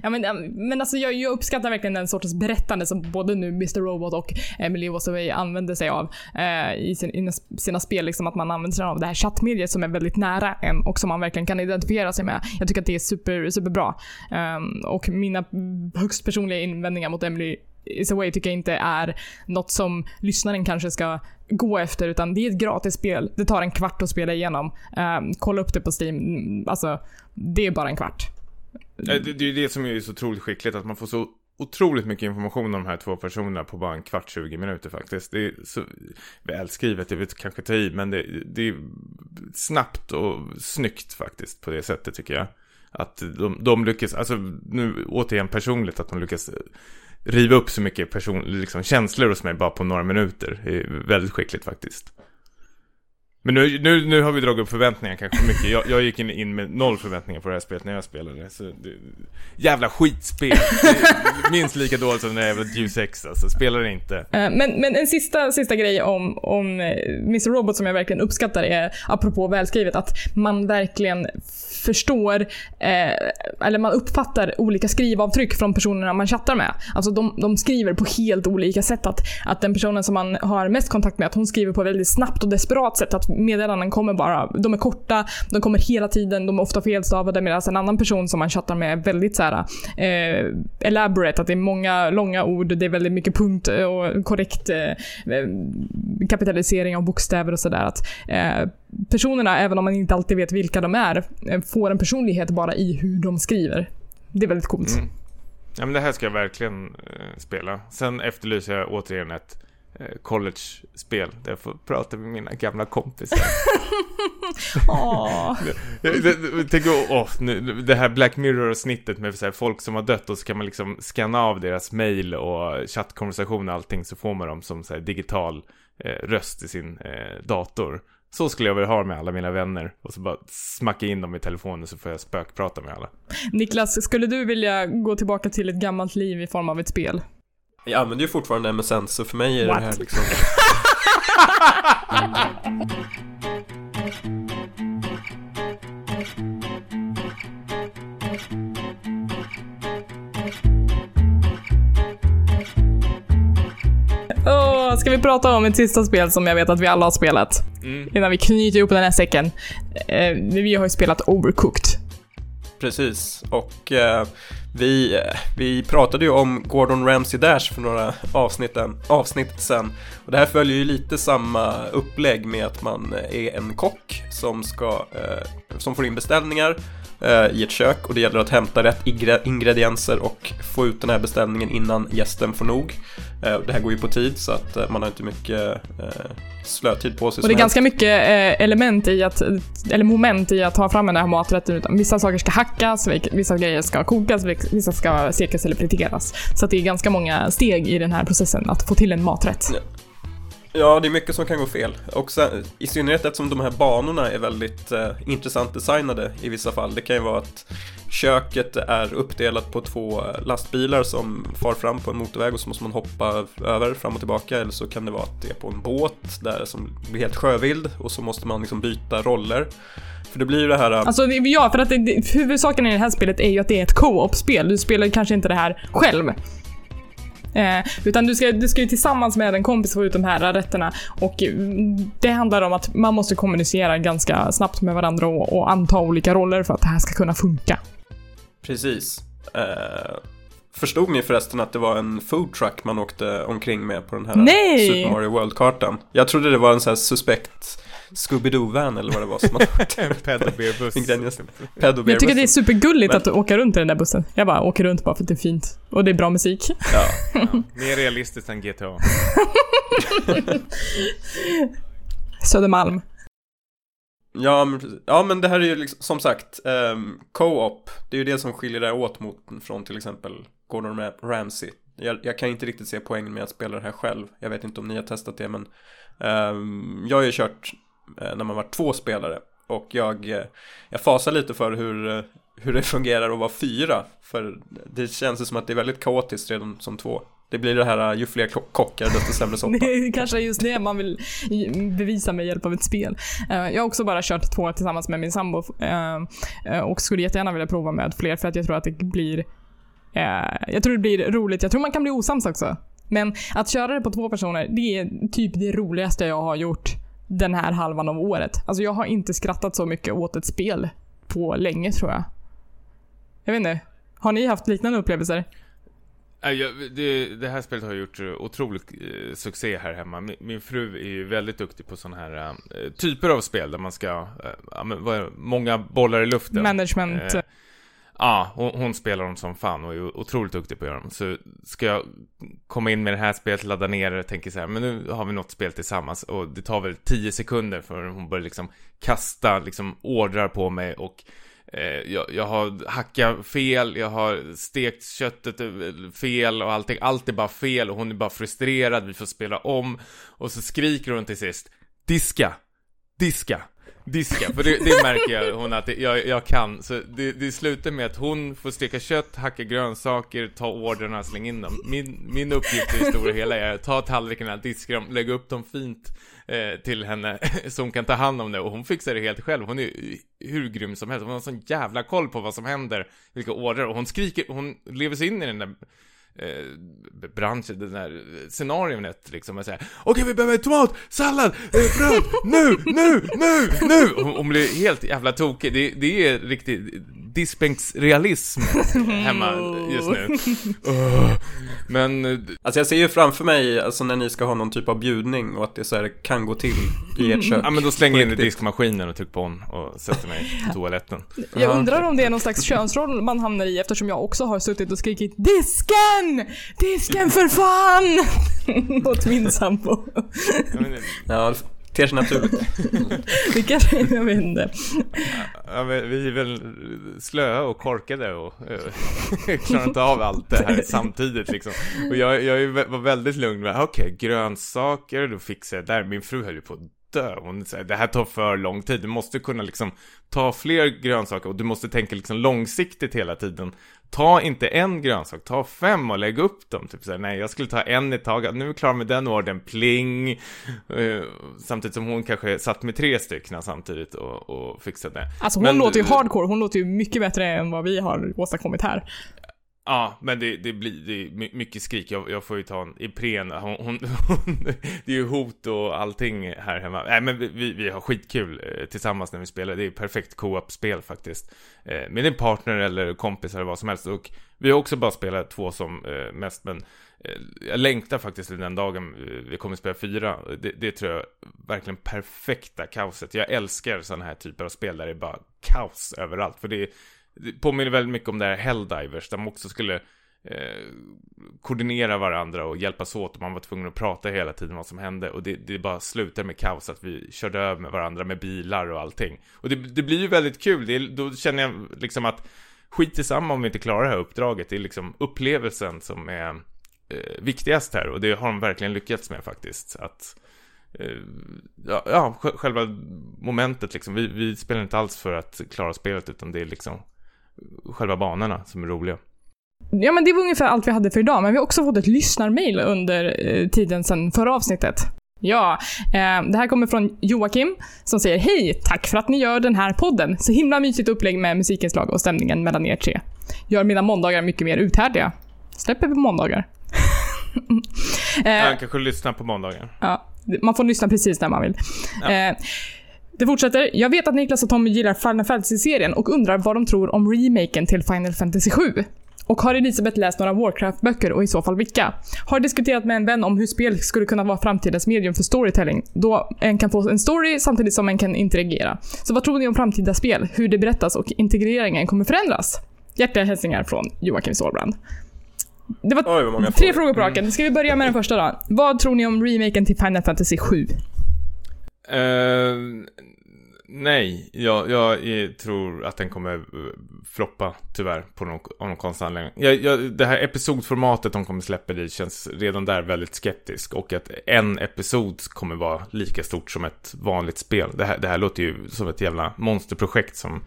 ja men, men alltså jag, jag, uppskattar verkligen den sortens berättande som både nu Mr. Robot och Emily Wasaway använder sig av eh, i, sin, i, sina spel. Liksom att man använder sig av det här chattmediet som är väldigt nära en och som man verkligen kan identifiera sig med. Jag tycker att det är super, superbra. Um, och mina högst personliga invändningar mot Emily Is Away tycker jag inte är något som lyssnaren kanske ska gå efter utan det är ett gratis spel. Det tar en kvart att spela igenom. Um, kolla upp det på Steam. Mm, alltså, det är bara en kvart. Det, det är ju det som är så otroligt skickligt, att man får så otroligt mycket information om de här två personerna på bara en kvart, 20 minuter faktiskt. Det är så välskrivet, det vet kanske ta i, men det, det, är snabbt och snyggt faktiskt på det sättet tycker jag. Att de, de lyckas, alltså nu återigen personligt, att de lyckas riva upp så mycket person, liksom, känslor hos mig bara på några minuter. Det är väldigt skickligt faktiskt. Men nu, nu, nu har vi dragit upp förväntningar kanske för mycket. Jag, jag gick in, in med noll förväntningar på det här spelet när jag spelade. Så det, jävla skitspel! minst lika dåligt som när jag var Deus Ex alltså. Spelar det inte. Eh, men, men en sista, sista grej om, om eh, Mr. Robot som jag verkligen uppskattar är, apropå välskrivet, att man verkligen förstår, eh, eller man uppfattar olika skrivavtryck från personerna man chattar med. Alltså de, de skriver på helt olika sätt. Att, att den personen som man har mest kontakt med, att hon skriver på ett väldigt snabbt och desperat sätt. Att meddelanden kommer bara, de är korta, de kommer hela tiden, de är ofta felstavade medan en annan person som man chattar med är väldigt så här, eh, elaborate, att det är många långa ord, det är väldigt mycket punkt eh, och korrekt eh, eh, kapitalisering av bokstäver och sådär. eh, personerna, även om man inte alltid vet vilka de är, eh, får en personlighet bara i hur de skriver. Det är väldigt coolt. Mm. Ja men det här ska jag verkligen eh, spela. Sen efterlyser jag återigen ett Eh, college-spel där jag får prata med mina gamla kompisar. Tänk, oh, nu, det här Black Mirror-snittet med så här, folk som har dött och så kan man liksom scanna av deras mail och chattkonversation och allting så får man dem som så här, digital eh, röst i sin eh, dator. Så skulle jag vilja ha med alla mina vänner och så bara smacka in dem i telefonen så får jag spökprata med alla. Niklas, skulle du vilja gå tillbaka till ett gammalt liv i form av ett spel? Jag använder ju fortfarande MSN så för mig är What? det här liksom... Oh, ska vi prata om ett sista spel som jag vet att vi alla har spelat? Mm. Innan vi knyter ihop den här säcken. Eh, vi har ju spelat Overcooked. Precis, och eh, vi, eh, vi pratade ju om Gordon Ramsay Dash för några avsnitt, avsnitt sen. Och det här följer ju lite samma upplägg med att man eh, är en kock som, ska, eh, som får in beställningar eh, i ett kök och det gäller att hämta rätt ingredienser och få ut den här beställningen innan gästen får nog. Eh, det här går ju på tid så att eh, man har inte mycket eh, slötid på sig. Och det är ganska mycket eh, element i att, eller moment i att ta fram den här maträtten. Utan vissa saker ska hackas, vissa grejer ska kokas, vissa ska stekas eller friteras. Så det är ganska många steg i den här processen att få till en maträtt. Ja, det är mycket som kan gå fel. Och sen, I synnerhet eftersom de här banorna är väldigt eh, intressant designade i vissa fall. Det kan ju vara att köket är uppdelat på två eh, lastbilar som far fram på en motorväg och så måste man hoppa över fram och tillbaka. Eller så kan det vara att det är på en båt där som blir helt sjövild och så måste man liksom byta roller. För det blir ju det här... Eh, alltså ja, för att det, det, huvudsaken i det här spelet är ju att det är ett co-op-spel. Du spelar kanske inte det här själv. Eh, utan du ska, du ska ju tillsammans med en kompis få ut de här rätterna och mm, det handlar om att man måste kommunicera ganska snabbt med varandra och, och anta olika roller för att det här ska kunna funka. Precis. Eh, förstod ni förresten att det var en food truck man åkte omkring med på den här Nej! Super Mario World-kartan? Jag trodde det var en sån här suspekt Scooby-Doo-van eller vad det var som man En pedobeerbuss. Ingredienser. Jag tycker det är supergulligt Men- att åka runt i den där bussen. Jag bara åker runt bara för att det är fint. Och det är bra musik. Ja. Mer realistiskt än GTA. Södermalm. Ja, men, ja, men det här är ju liksom, som sagt, um, co-op, det är ju det som skiljer det åt mot, från till exempel Gordon Ra- Ramsay. Jag, jag kan inte riktigt se poängen med att spela det här själv. Jag vet inte om ni har testat det, men ehm, jag har ju kört Eh, när man var två spelare. Och jag, eh, jag fasar lite för hur, eh, hur det fungerar att vara fyra. För det känns ju som att det är väldigt kaotiskt redan som två. Det blir det här, ju fler kockar desto sämre soppa. Det är kanske just det man vill bevisa med hjälp av ett spel. Jag har också bara kört två tillsammans med min sambo och skulle jättegärna vilja prova med fler för att jag tror att det blir jag tror det blir roligt. Jag tror man kan bli osams också. Men att köra det på två personer, det är typ det roligaste jag har gjort den här halvan av året. Alltså jag har inte skrattat så mycket åt ett spel på länge tror jag. Jag vet inte. Har ni haft liknande upplevelser? Jag- det, det här spelet har gjort eh, otroligt eh, succé här hemma. Min, min fru är ju väldigt duktig på sådana här eh, typer av spel där man ska, ja, men, många bollar i luften. Management. Eh, Ja, hon, hon spelar dem som fan och är otroligt duktig på att göra dem. Så ska jag komma in med det här spelet, ladda ner det, tänker så här, men nu har vi något spel tillsammans och det tar väl 10 sekunder för hon börjar liksom kasta liksom ordrar på mig och eh, jag, jag har hackat fel, jag har stekt köttet eh, fel och allting, allt är bara fel och hon är bara frustrerad, vi får spela om och så skriker hon till sist, diska, diska. Diska, för det, det märker jag hon att det, jag, jag kan. Så det, det slutar med att hon får steka kött, hacka grönsaker, ta orderna, slänga in dem. Min, min uppgift i det stora hela är att ta tallrikarna, diska dem, lägga upp dem fint eh, till henne så hon kan ta hand om det. Och hon fixar det helt själv. Hon är hur grym som helst. Hon har sån jävla koll på vad som händer, vilka order. Och hon skriker, hon lever sig in i den där eh, branschen, den där scenariot liksom och säger Okej vi behöver tomat, sallad, eh, bröd, nu, nu, nu, nu! Hon, hon blir helt jävla tokig, det, det är riktigt diskbänksrealism hemma just nu. Men, eh, Alltså jag ser ju framför mig, alltså när ni ska ha någon typ av bjudning och att det så här kan gå till i ert kök. ja men då slänger jag in i diskmaskinen och trycker på on och sätter mig på toaletten. Jag Ja, undrar om det är någon slags könsroll man hamnar i eftersom jag också har suttit och skrikit DISKEN! DISKEN för fan! Åt min sambo. Ja, det ter sig naturligt. Det kanske, jag vet inte. Ja, men vi är väl slöa och korkade och eh, klarar inte av allt det här samtidigt liksom. Och jag, jag var väldigt lugn med, okej, grönsaker, då fixar jag det där. Min fru höll ju på. Hon säger, det här tar för lång tid. Du måste kunna liksom ta fler grönsaker och du måste tänka liksom långsiktigt hela tiden. Ta inte en grönsak, ta fem och lägg upp dem. Typ såhär, nej jag skulle ta en i taget, nu är vi klara med den orden, pling. Eh, samtidigt som hon kanske satt med tre stycken samtidigt och, och fixade. Alltså hon Men- låter ju hardcore, hon låter ju mycket bättre än vad vi har åstadkommit här. Ja, men det, det blir det är mycket skrik. Jag, jag får ju ta en Ipren. Hon, hon, hon, det är ju hot och allting här hemma. Nej, men vi, vi har skitkul eh, tillsammans när vi spelar. Det är perfekt co-op-spel faktiskt. Eh, med din partner eller kompis eller vad som helst. Och vi har också bara spelat två som eh, mest, men jag längtar faktiskt till den dagen vi kommer spela fyra. Det, det tror jag verkligen perfekta kaoset. Jag älskar sådana här typer av spel där det är bara kaos överallt. För det är det påminner väldigt mycket om det här Helldivers, där man också skulle eh, koordinera varandra och hjälpas åt och man var tvungen att prata hela tiden vad som hände och det, det bara slutade med kaos att vi körde över med varandra med bilar och allting. Och det, det blir ju väldigt kul, det, då känner jag liksom att skit i samma om vi inte klarar det här uppdraget, det är liksom upplevelsen som är eh, viktigast här och det har de verkligen lyckats med faktiskt. Att eh, Ja, ja, själva momentet liksom. Vi, vi spelar inte alls för att klara spelet utan det är liksom själva banorna som är roliga. Ja, men det var ungefär allt vi hade för idag, men vi har också fått ett lyssnarmail under eh, tiden sedan förra avsnittet. Ja, eh, det här kommer från Joakim som säger Hej! Tack för att ni gör den här podden. Så himla mysigt upplägg med musikinslag och stämningen mellan er tre. Gör mina måndagar mycket mer uthärdliga. Släpper på måndagar. eh, Han kanske lyssnar på måndagar. Ja, man får lyssna precis när man vill. Ja. Eh, det fortsätter. Jag vet att Niklas och Tommy gillar Final Fantasy-serien och undrar vad de tror om remaken till Final Fantasy 7. Och har Elisabeth läst några Warcraft-böcker och i så fall vilka? Har diskuterat med en vän om hur spel skulle kunna vara framtidens medium för storytelling, då en kan få en story samtidigt som en kan interagera. Så vad tror ni om framtida spel, hur det berättas och integreringen kommer förändras? Hjärtliga hälsningar från Joakim Stålbrand. Det var Oj, tre frågor på raken. Ska vi börja med den första då? Vad tror ni om remaken till Final Fantasy 7? Uh, nej, jag, jag, tror att den kommer eh, floppa tyvärr på någon, av någon konstig anledning. Jag, jag, det här episodformatet de kommer släppa i känns redan där väldigt skeptisk. Och att en episod kommer vara lika stort som ett vanligt spel. Det här, det här låter ju som ett jävla monsterprojekt som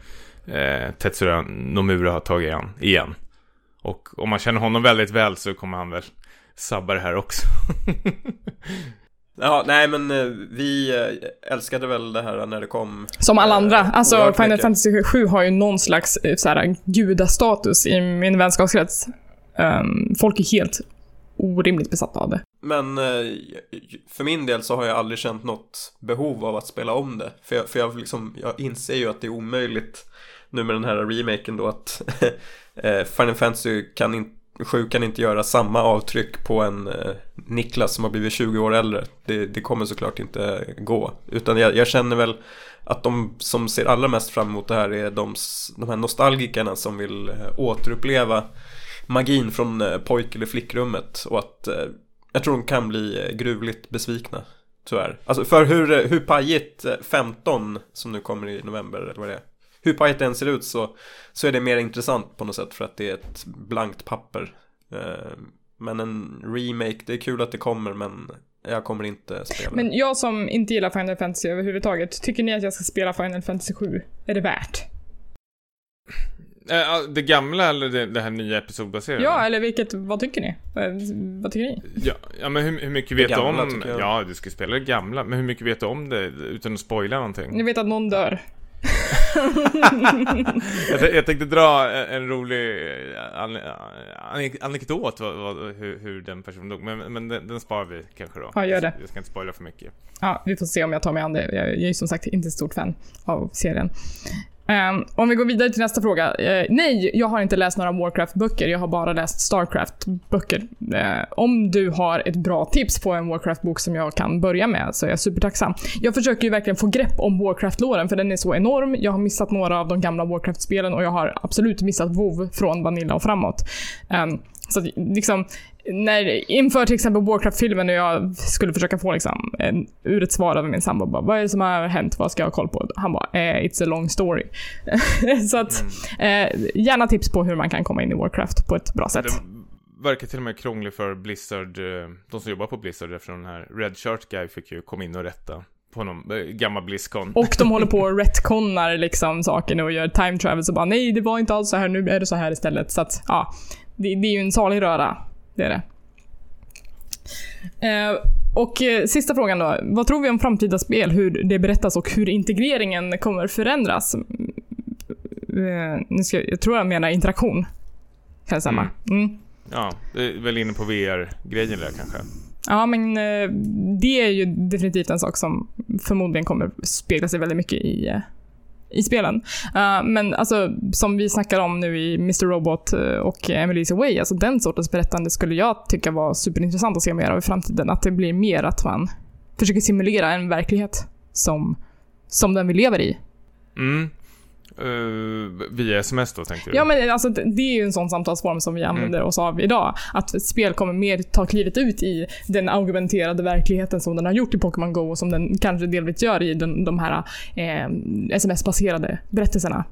eh, Tetsura Nomura har tagit igen. igen. Och om man känner honom väldigt väl så kommer han väl sabba det här också. Ja, nej men eh, vi eh, älskade väl det här när det kom. Som alla andra. Eh, alltså Final mycket. Fantasy 7 har ju någon slags så här, gudastatus i min vänskapskrets. Um, folk är helt orimligt besatta av det. Men för min del så har jag aldrig känt något behov av att spela om det. För jag, för jag, liksom, jag inser ju att det är omöjligt nu med den här remaken då att Final Fantasy kan inte Sju kan inte göra samma avtryck på en eh, Niklas som har blivit 20 år äldre. Det, det kommer såklart inte gå. Utan jag, jag, känner väl att de som ser allra mest fram emot det här är de, de här nostalgikerna som vill eh, återuppleva magin från eh, pojk eller flickrummet. Och att jag tror de kan bli gruvligt besvikna. Tyvärr. Alltså för hur, hur pajigt 15 som nu kommer i november eller vad det är hur pajigt den ser ut så, så är det mer intressant på något sätt för att det är ett blankt papper. Eh, men en remake, det är kul att det kommer men jag kommer inte spela. Men jag som inte gillar Final Fantasy överhuvudtaget, tycker ni att jag ska spela Final Fantasy 7? Är det värt? Eh, det gamla eller det, det här nya episodbaserade? Ja, eller vilket, vad tycker ni? Vad tycker ni? Ja, ja men hur, hur mycket vet du om... Ja, du ska spela det gamla, men hur mycket vet du om det utan att spoila någonting? Jag vet att någon dör jag, jag tänkte dra en rolig eh, an, an, anekdot hur, hur, den personen dog, men, men den, den sparar vi kanske då. Ja, gör det. Jag ska inte spoila för mycket. Ja, vi får se om jag tar mig an det. Jag, jag är som sagt inte stort fan av serien. Um, om vi går vidare till nästa fråga. Uh, nej, jag har inte läst några Warcraft-böcker. Jag har bara läst Starcraft-böcker. Uh, om du har ett bra tips på en Warcraft-bok som jag kan börja med så är jag supertacksam. Jag försöker ju verkligen få grepp om Warcraft-låren för den är så enorm. Jag har missat några av de gamla Warcraft-spelen och jag har absolut missat WoW från Vanilla och framåt. Um, så liksom, när, inför till exempel Warcraft-filmen och jag skulle försöka få liksom, en, ur ett svar av min sambo, bara, vad är det som har hänt? Vad ska jag ha koll på? Han bara, eh, it's a long story. så att, mm. eh, gärna tips på hur man kan komma in i Warcraft på ett bra sätt. Det verkar till och med krångligt för Blizzard, eh, de som jobbar på Blizzard, eftersom den här Red Shirt Guy fick ju komma in och rätta på någon äh, gammal Blizzcon. Och de håller på och retconnar liksom saker och gör time travel så bara nej det var inte alls så här, nu är det så här istället. Så att ja, det, det är ju en salig röra. Det är det. Eh, och eh, sista frågan då. Vad tror vi om framtida spel? Hur det berättas och hur integreringen kommer förändras? Eh, nu ska, jag tror jag menar interaktion. kan jag säga. Mm. Ja, det är väl inne på VR-grejen där kanske. Ja, men det är ju definitivt en sak som förmodligen kommer spegla sig väldigt mycket i, i spelen. Uh, men alltså, som vi snackar om nu i Mr. Robot eh, och Emily's Away, alltså den sortens berättande skulle jag tycka var superintressant att se mer av i framtiden. Att det blir mer att man försöker simulera en verklighet som, som den vi lever i. Mm. Uh, via sms då tänkte du? Ja men alltså det är ju en sån samtalsform som vi mm. använder mm. oss av idag. Att spel kommer mer ta klivet ut i den augmenterade verkligheten som den har gjort i Pokémon Go och som den kanske delvis gör i den, de här eh, sms-baserade berättelserna.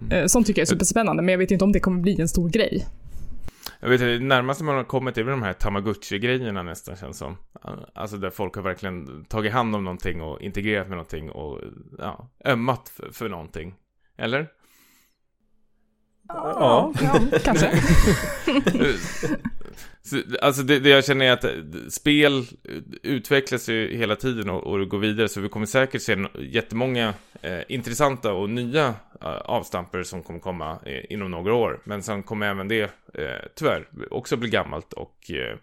Mm. Eh, sånt tycker jag är superspännande men jag vet inte om det kommer bli en stor grej. Jag vet det närmaste man har kommit är väl de här Tamagotchi-grejerna nästan känns som. Alltså där folk har verkligen tagit hand om någonting och integrerat med någonting och ja, ömmat för, för någonting. Eller? Ja, ja kanske. alltså det, det, jag känner är att spel utvecklas ju hela tiden och, och går vidare så vi kommer säkert se jättemånga eh, intressanta och nya eh, avstamper som kommer komma eh, inom några år. Men sen kommer även det eh, tyvärr också bli gammalt och eh,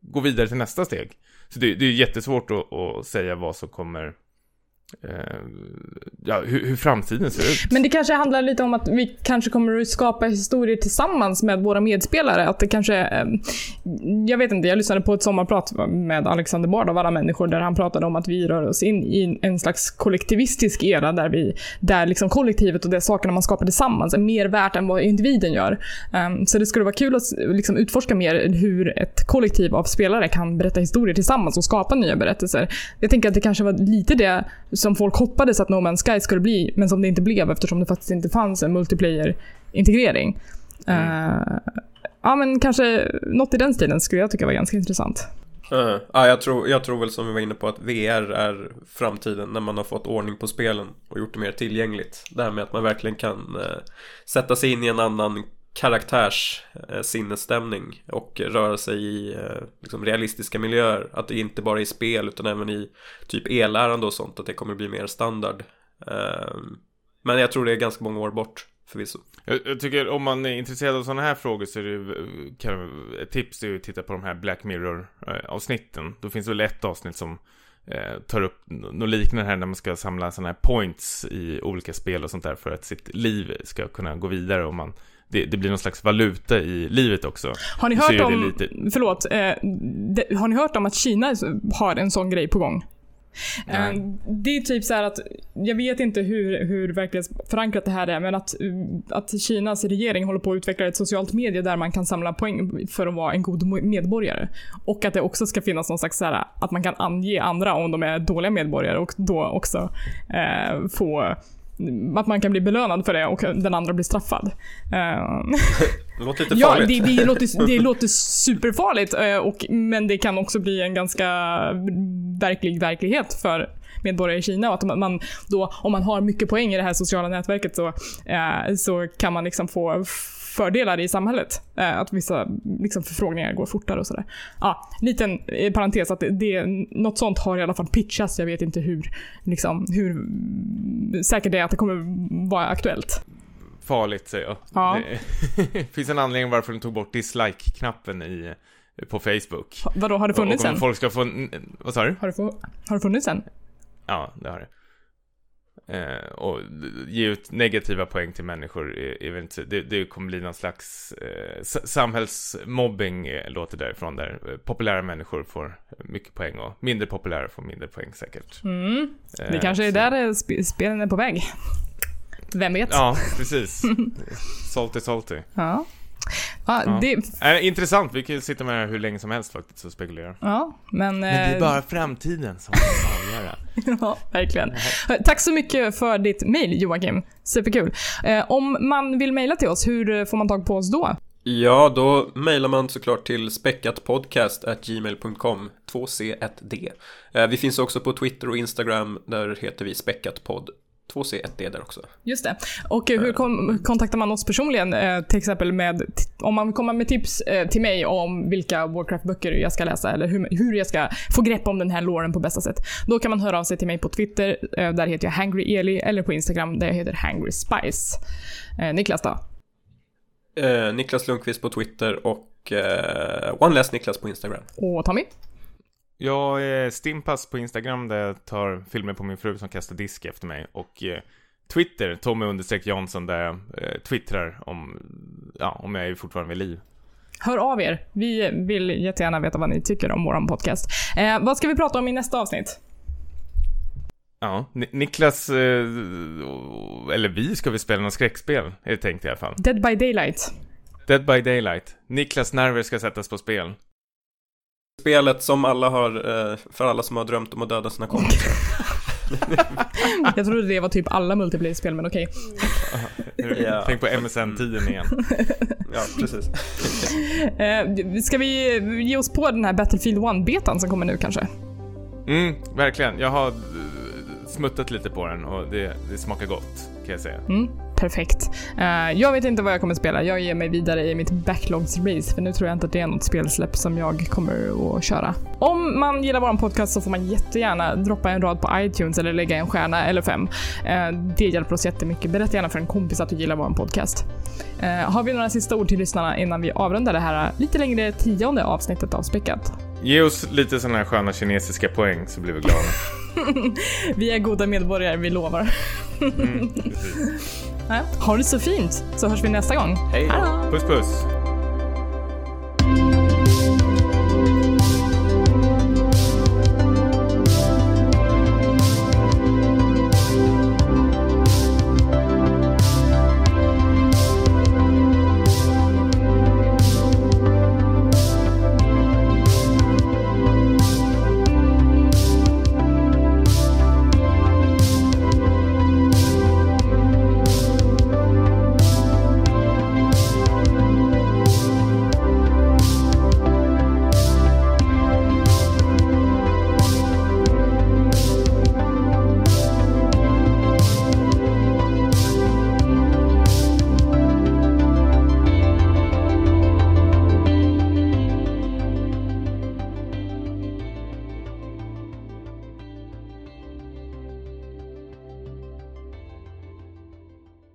gå vidare till nästa steg. Så det, det är jättesvårt att, att säga vad som kommer Eh, Eh, ja, hur, hur, framtiden ser ut. Men det kanske handlar lite om att vi kanske kommer att skapa historier tillsammans med våra medspelare. Att det kanske, eh, jag vet inte, jag lyssnade på ett sommarprat med Alexander Bard av alla människor där han pratade om att vi rör oss in i en slags kollektivistisk era där, vi, där liksom kollektivet och de sakerna man skapar tillsammans är mer värt än vad individen gör. Ehm, så det skulle vara kul att liksom utforska mer hur ett kollektiv av spelare kan berätta historier tillsammans och skapa nya berättelser. Jag tänker att det kanske var lite det som folk hoppades att No Man's Sky skulle bli, men som det inte blev eftersom det faktiskt inte fanns en multiplayer-integrering. Mm. Uh, ja, men kanske något i den stilen skulle jag tycka var ganska intressant. Uh, ja, jag, tror, jag tror väl som vi var inne på att VR är framtiden när man har fått ordning på spelen och gjort det mer tillgängligt. Det här med att man verkligen kan uh, sätta sig in i en annan karaktärs eh, sinnesstämning och röra sig i eh, liksom, realistiska miljöer. Att det inte bara är i spel utan även i typ e-lärande och sånt. Att det kommer bli mer standard. Eh, men jag tror det är ganska många år bort förvisso. Jag, jag tycker om man är intresserad av sådana här frågor så är det eh, kan, ett tips är att titta på de här Black Mirror eh, avsnitten. Då finns det väl ett avsnitt som eh, tar upp något liknande här när man ska samla sådana här points i olika spel och sånt där för att sitt liv ska kunna gå vidare och man det, det, blir någon slags valuta i livet också. Har ni hört om, lite... förlåt, eh, det, har ni hört om att Kina har en sån grej på gång? Nej. Eh, det är typ så att, jag vet inte hur, hur verklighetsförankrat det här är, men att, att Kinas regering håller på att utveckla ett socialt medie där man kan samla poäng för att vara en god medborgare. Och att det också ska finnas någon slags så här, att man kan ange andra om de är dåliga medborgare och då också eh, få att man kan bli belönad för det och den andra blir straffad. Det låter lite farligt. Ja, det, det, låter, det låter superfarligt. Eh, och, men det kan också bli en ganska verklig verklighet för medborgare i Kina. Och att man då, om man har mycket poäng i det här sociala nätverket så, eh, så kan man liksom få fördelar i samhället. Eh, att vissa liksom, förfrågningar går fortare och sådär. Ja, liten eh, parentes att det, det, något sånt har i alla fall pitchats. Jag vet inte hur, liksom, hur säkert det är att det kommer vara aktuellt. Farligt säger jag. Ja. Det finns en anledning varför de tog bort dislike-knappen i på Facebook. Vadå, har det funnits än? folk ska få... Vad sa du? Har det, få, har det funnits än? Ja, det har det. Eh, och ge ut negativa poäng till människor, det, det kommer bli någon slags eh, samhällsmobbing eh, låter därifrån där eh, populära människor får mycket poäng och mindre populära får mindre poäng säkert. Mm. Det kanske är så. där sp spelen är på väg. Vem vet? Ja, precis. salty salty. Ja. Ja, ja. Det... Äh, intressant, vi kan ju sitta med här hur länge som helst faktiskt och spekulera. Ja, men... Men det är bara framtiden som kan avgöra. ja, verkligen. Tack så mycket för ditt mail Joakim. Superkul. Eh, om man vill mejla till oss, hur får man tag på oss då? Ja, då mejlar man såklart till späckatpodcast.gmail.com 2C1D. Eh, vi finns också på Twitter och Instagram, där heter vi späckatpodd. 2C1D där också. Just det. Och hur kom, kontaktar man oss personligen? Eh, till exempel med, om man vill komma med tips eh, till mig om vilka Warcraft-böcker jag ska läsa eller hur, hur jag ska få grepp om den här låren på bästa sätt. Då kan man höra av sig till mig på Twitter, eh, där heter jag Hangry Eli, eller på Instagram där jag heter Hangry Spice. Niklas då? Eh, Niklas Lundqvist på Twitter och eh, One Niklas på Instagram. Och Tommy? Jag är Stimpass på Instagram där jag tar filmer på min fru som kastar disk efter mig. Och eh, Twitter, Tommy understreck Jansson, där jag eh, twittrar om, ja, om jag är fortfarande vid liv. Hör av er. Vi vill jättegärna veta vad ni tycker om vår podcast. Eh, vad ska vi prata om i nästa avsnitt? Ja, Niklas, eh, eller vi ska vi spela något skräckspel, är det tänkt i alla fall. Dead by Daylight. Dead by Daylight. Niklas nerver ska sättas på spel. Spelet som alla har, eh, för alla som har drömt om att döda sina kompisar. Jag trodde det var typ alla multiplayer-spel, men okej. Okay. Ja. Tänk på MSN-tiden igen. ja, precis. Eh, ska vi ge oss på den här Battlefield 1-betan som kommer nu kanske? Mm, verkligen. Jag har smuttat lite på den och det, det smakar gott kan jag säga. Mm, perfekt. Uh, jag vet inte vad jag kommer spela. Jag ger mig vidare i mitt backlogs race för nu tror jag inte att det är något spelsläpp som jag kommer att köra. Om man gillar vår podcast så får man jättegärna droppa en rad på iTunes eller lägga en stjärna eller fem. Uh, det hjälper oss jättemycket. Berätta gärna för en kompis att du gillar vår podcast. Uh, har vi några sista ord till lyssnarna innan vi avrundar det här lite längre tionde avsnittet av Späckat? Ge oss lite sådana här sköna kinesiska poäng så blir vi glada. vi är goda medborgare, vi lovar. mm, ha det så fint, så hörs vi nästa gång. Hej då. Puss puss.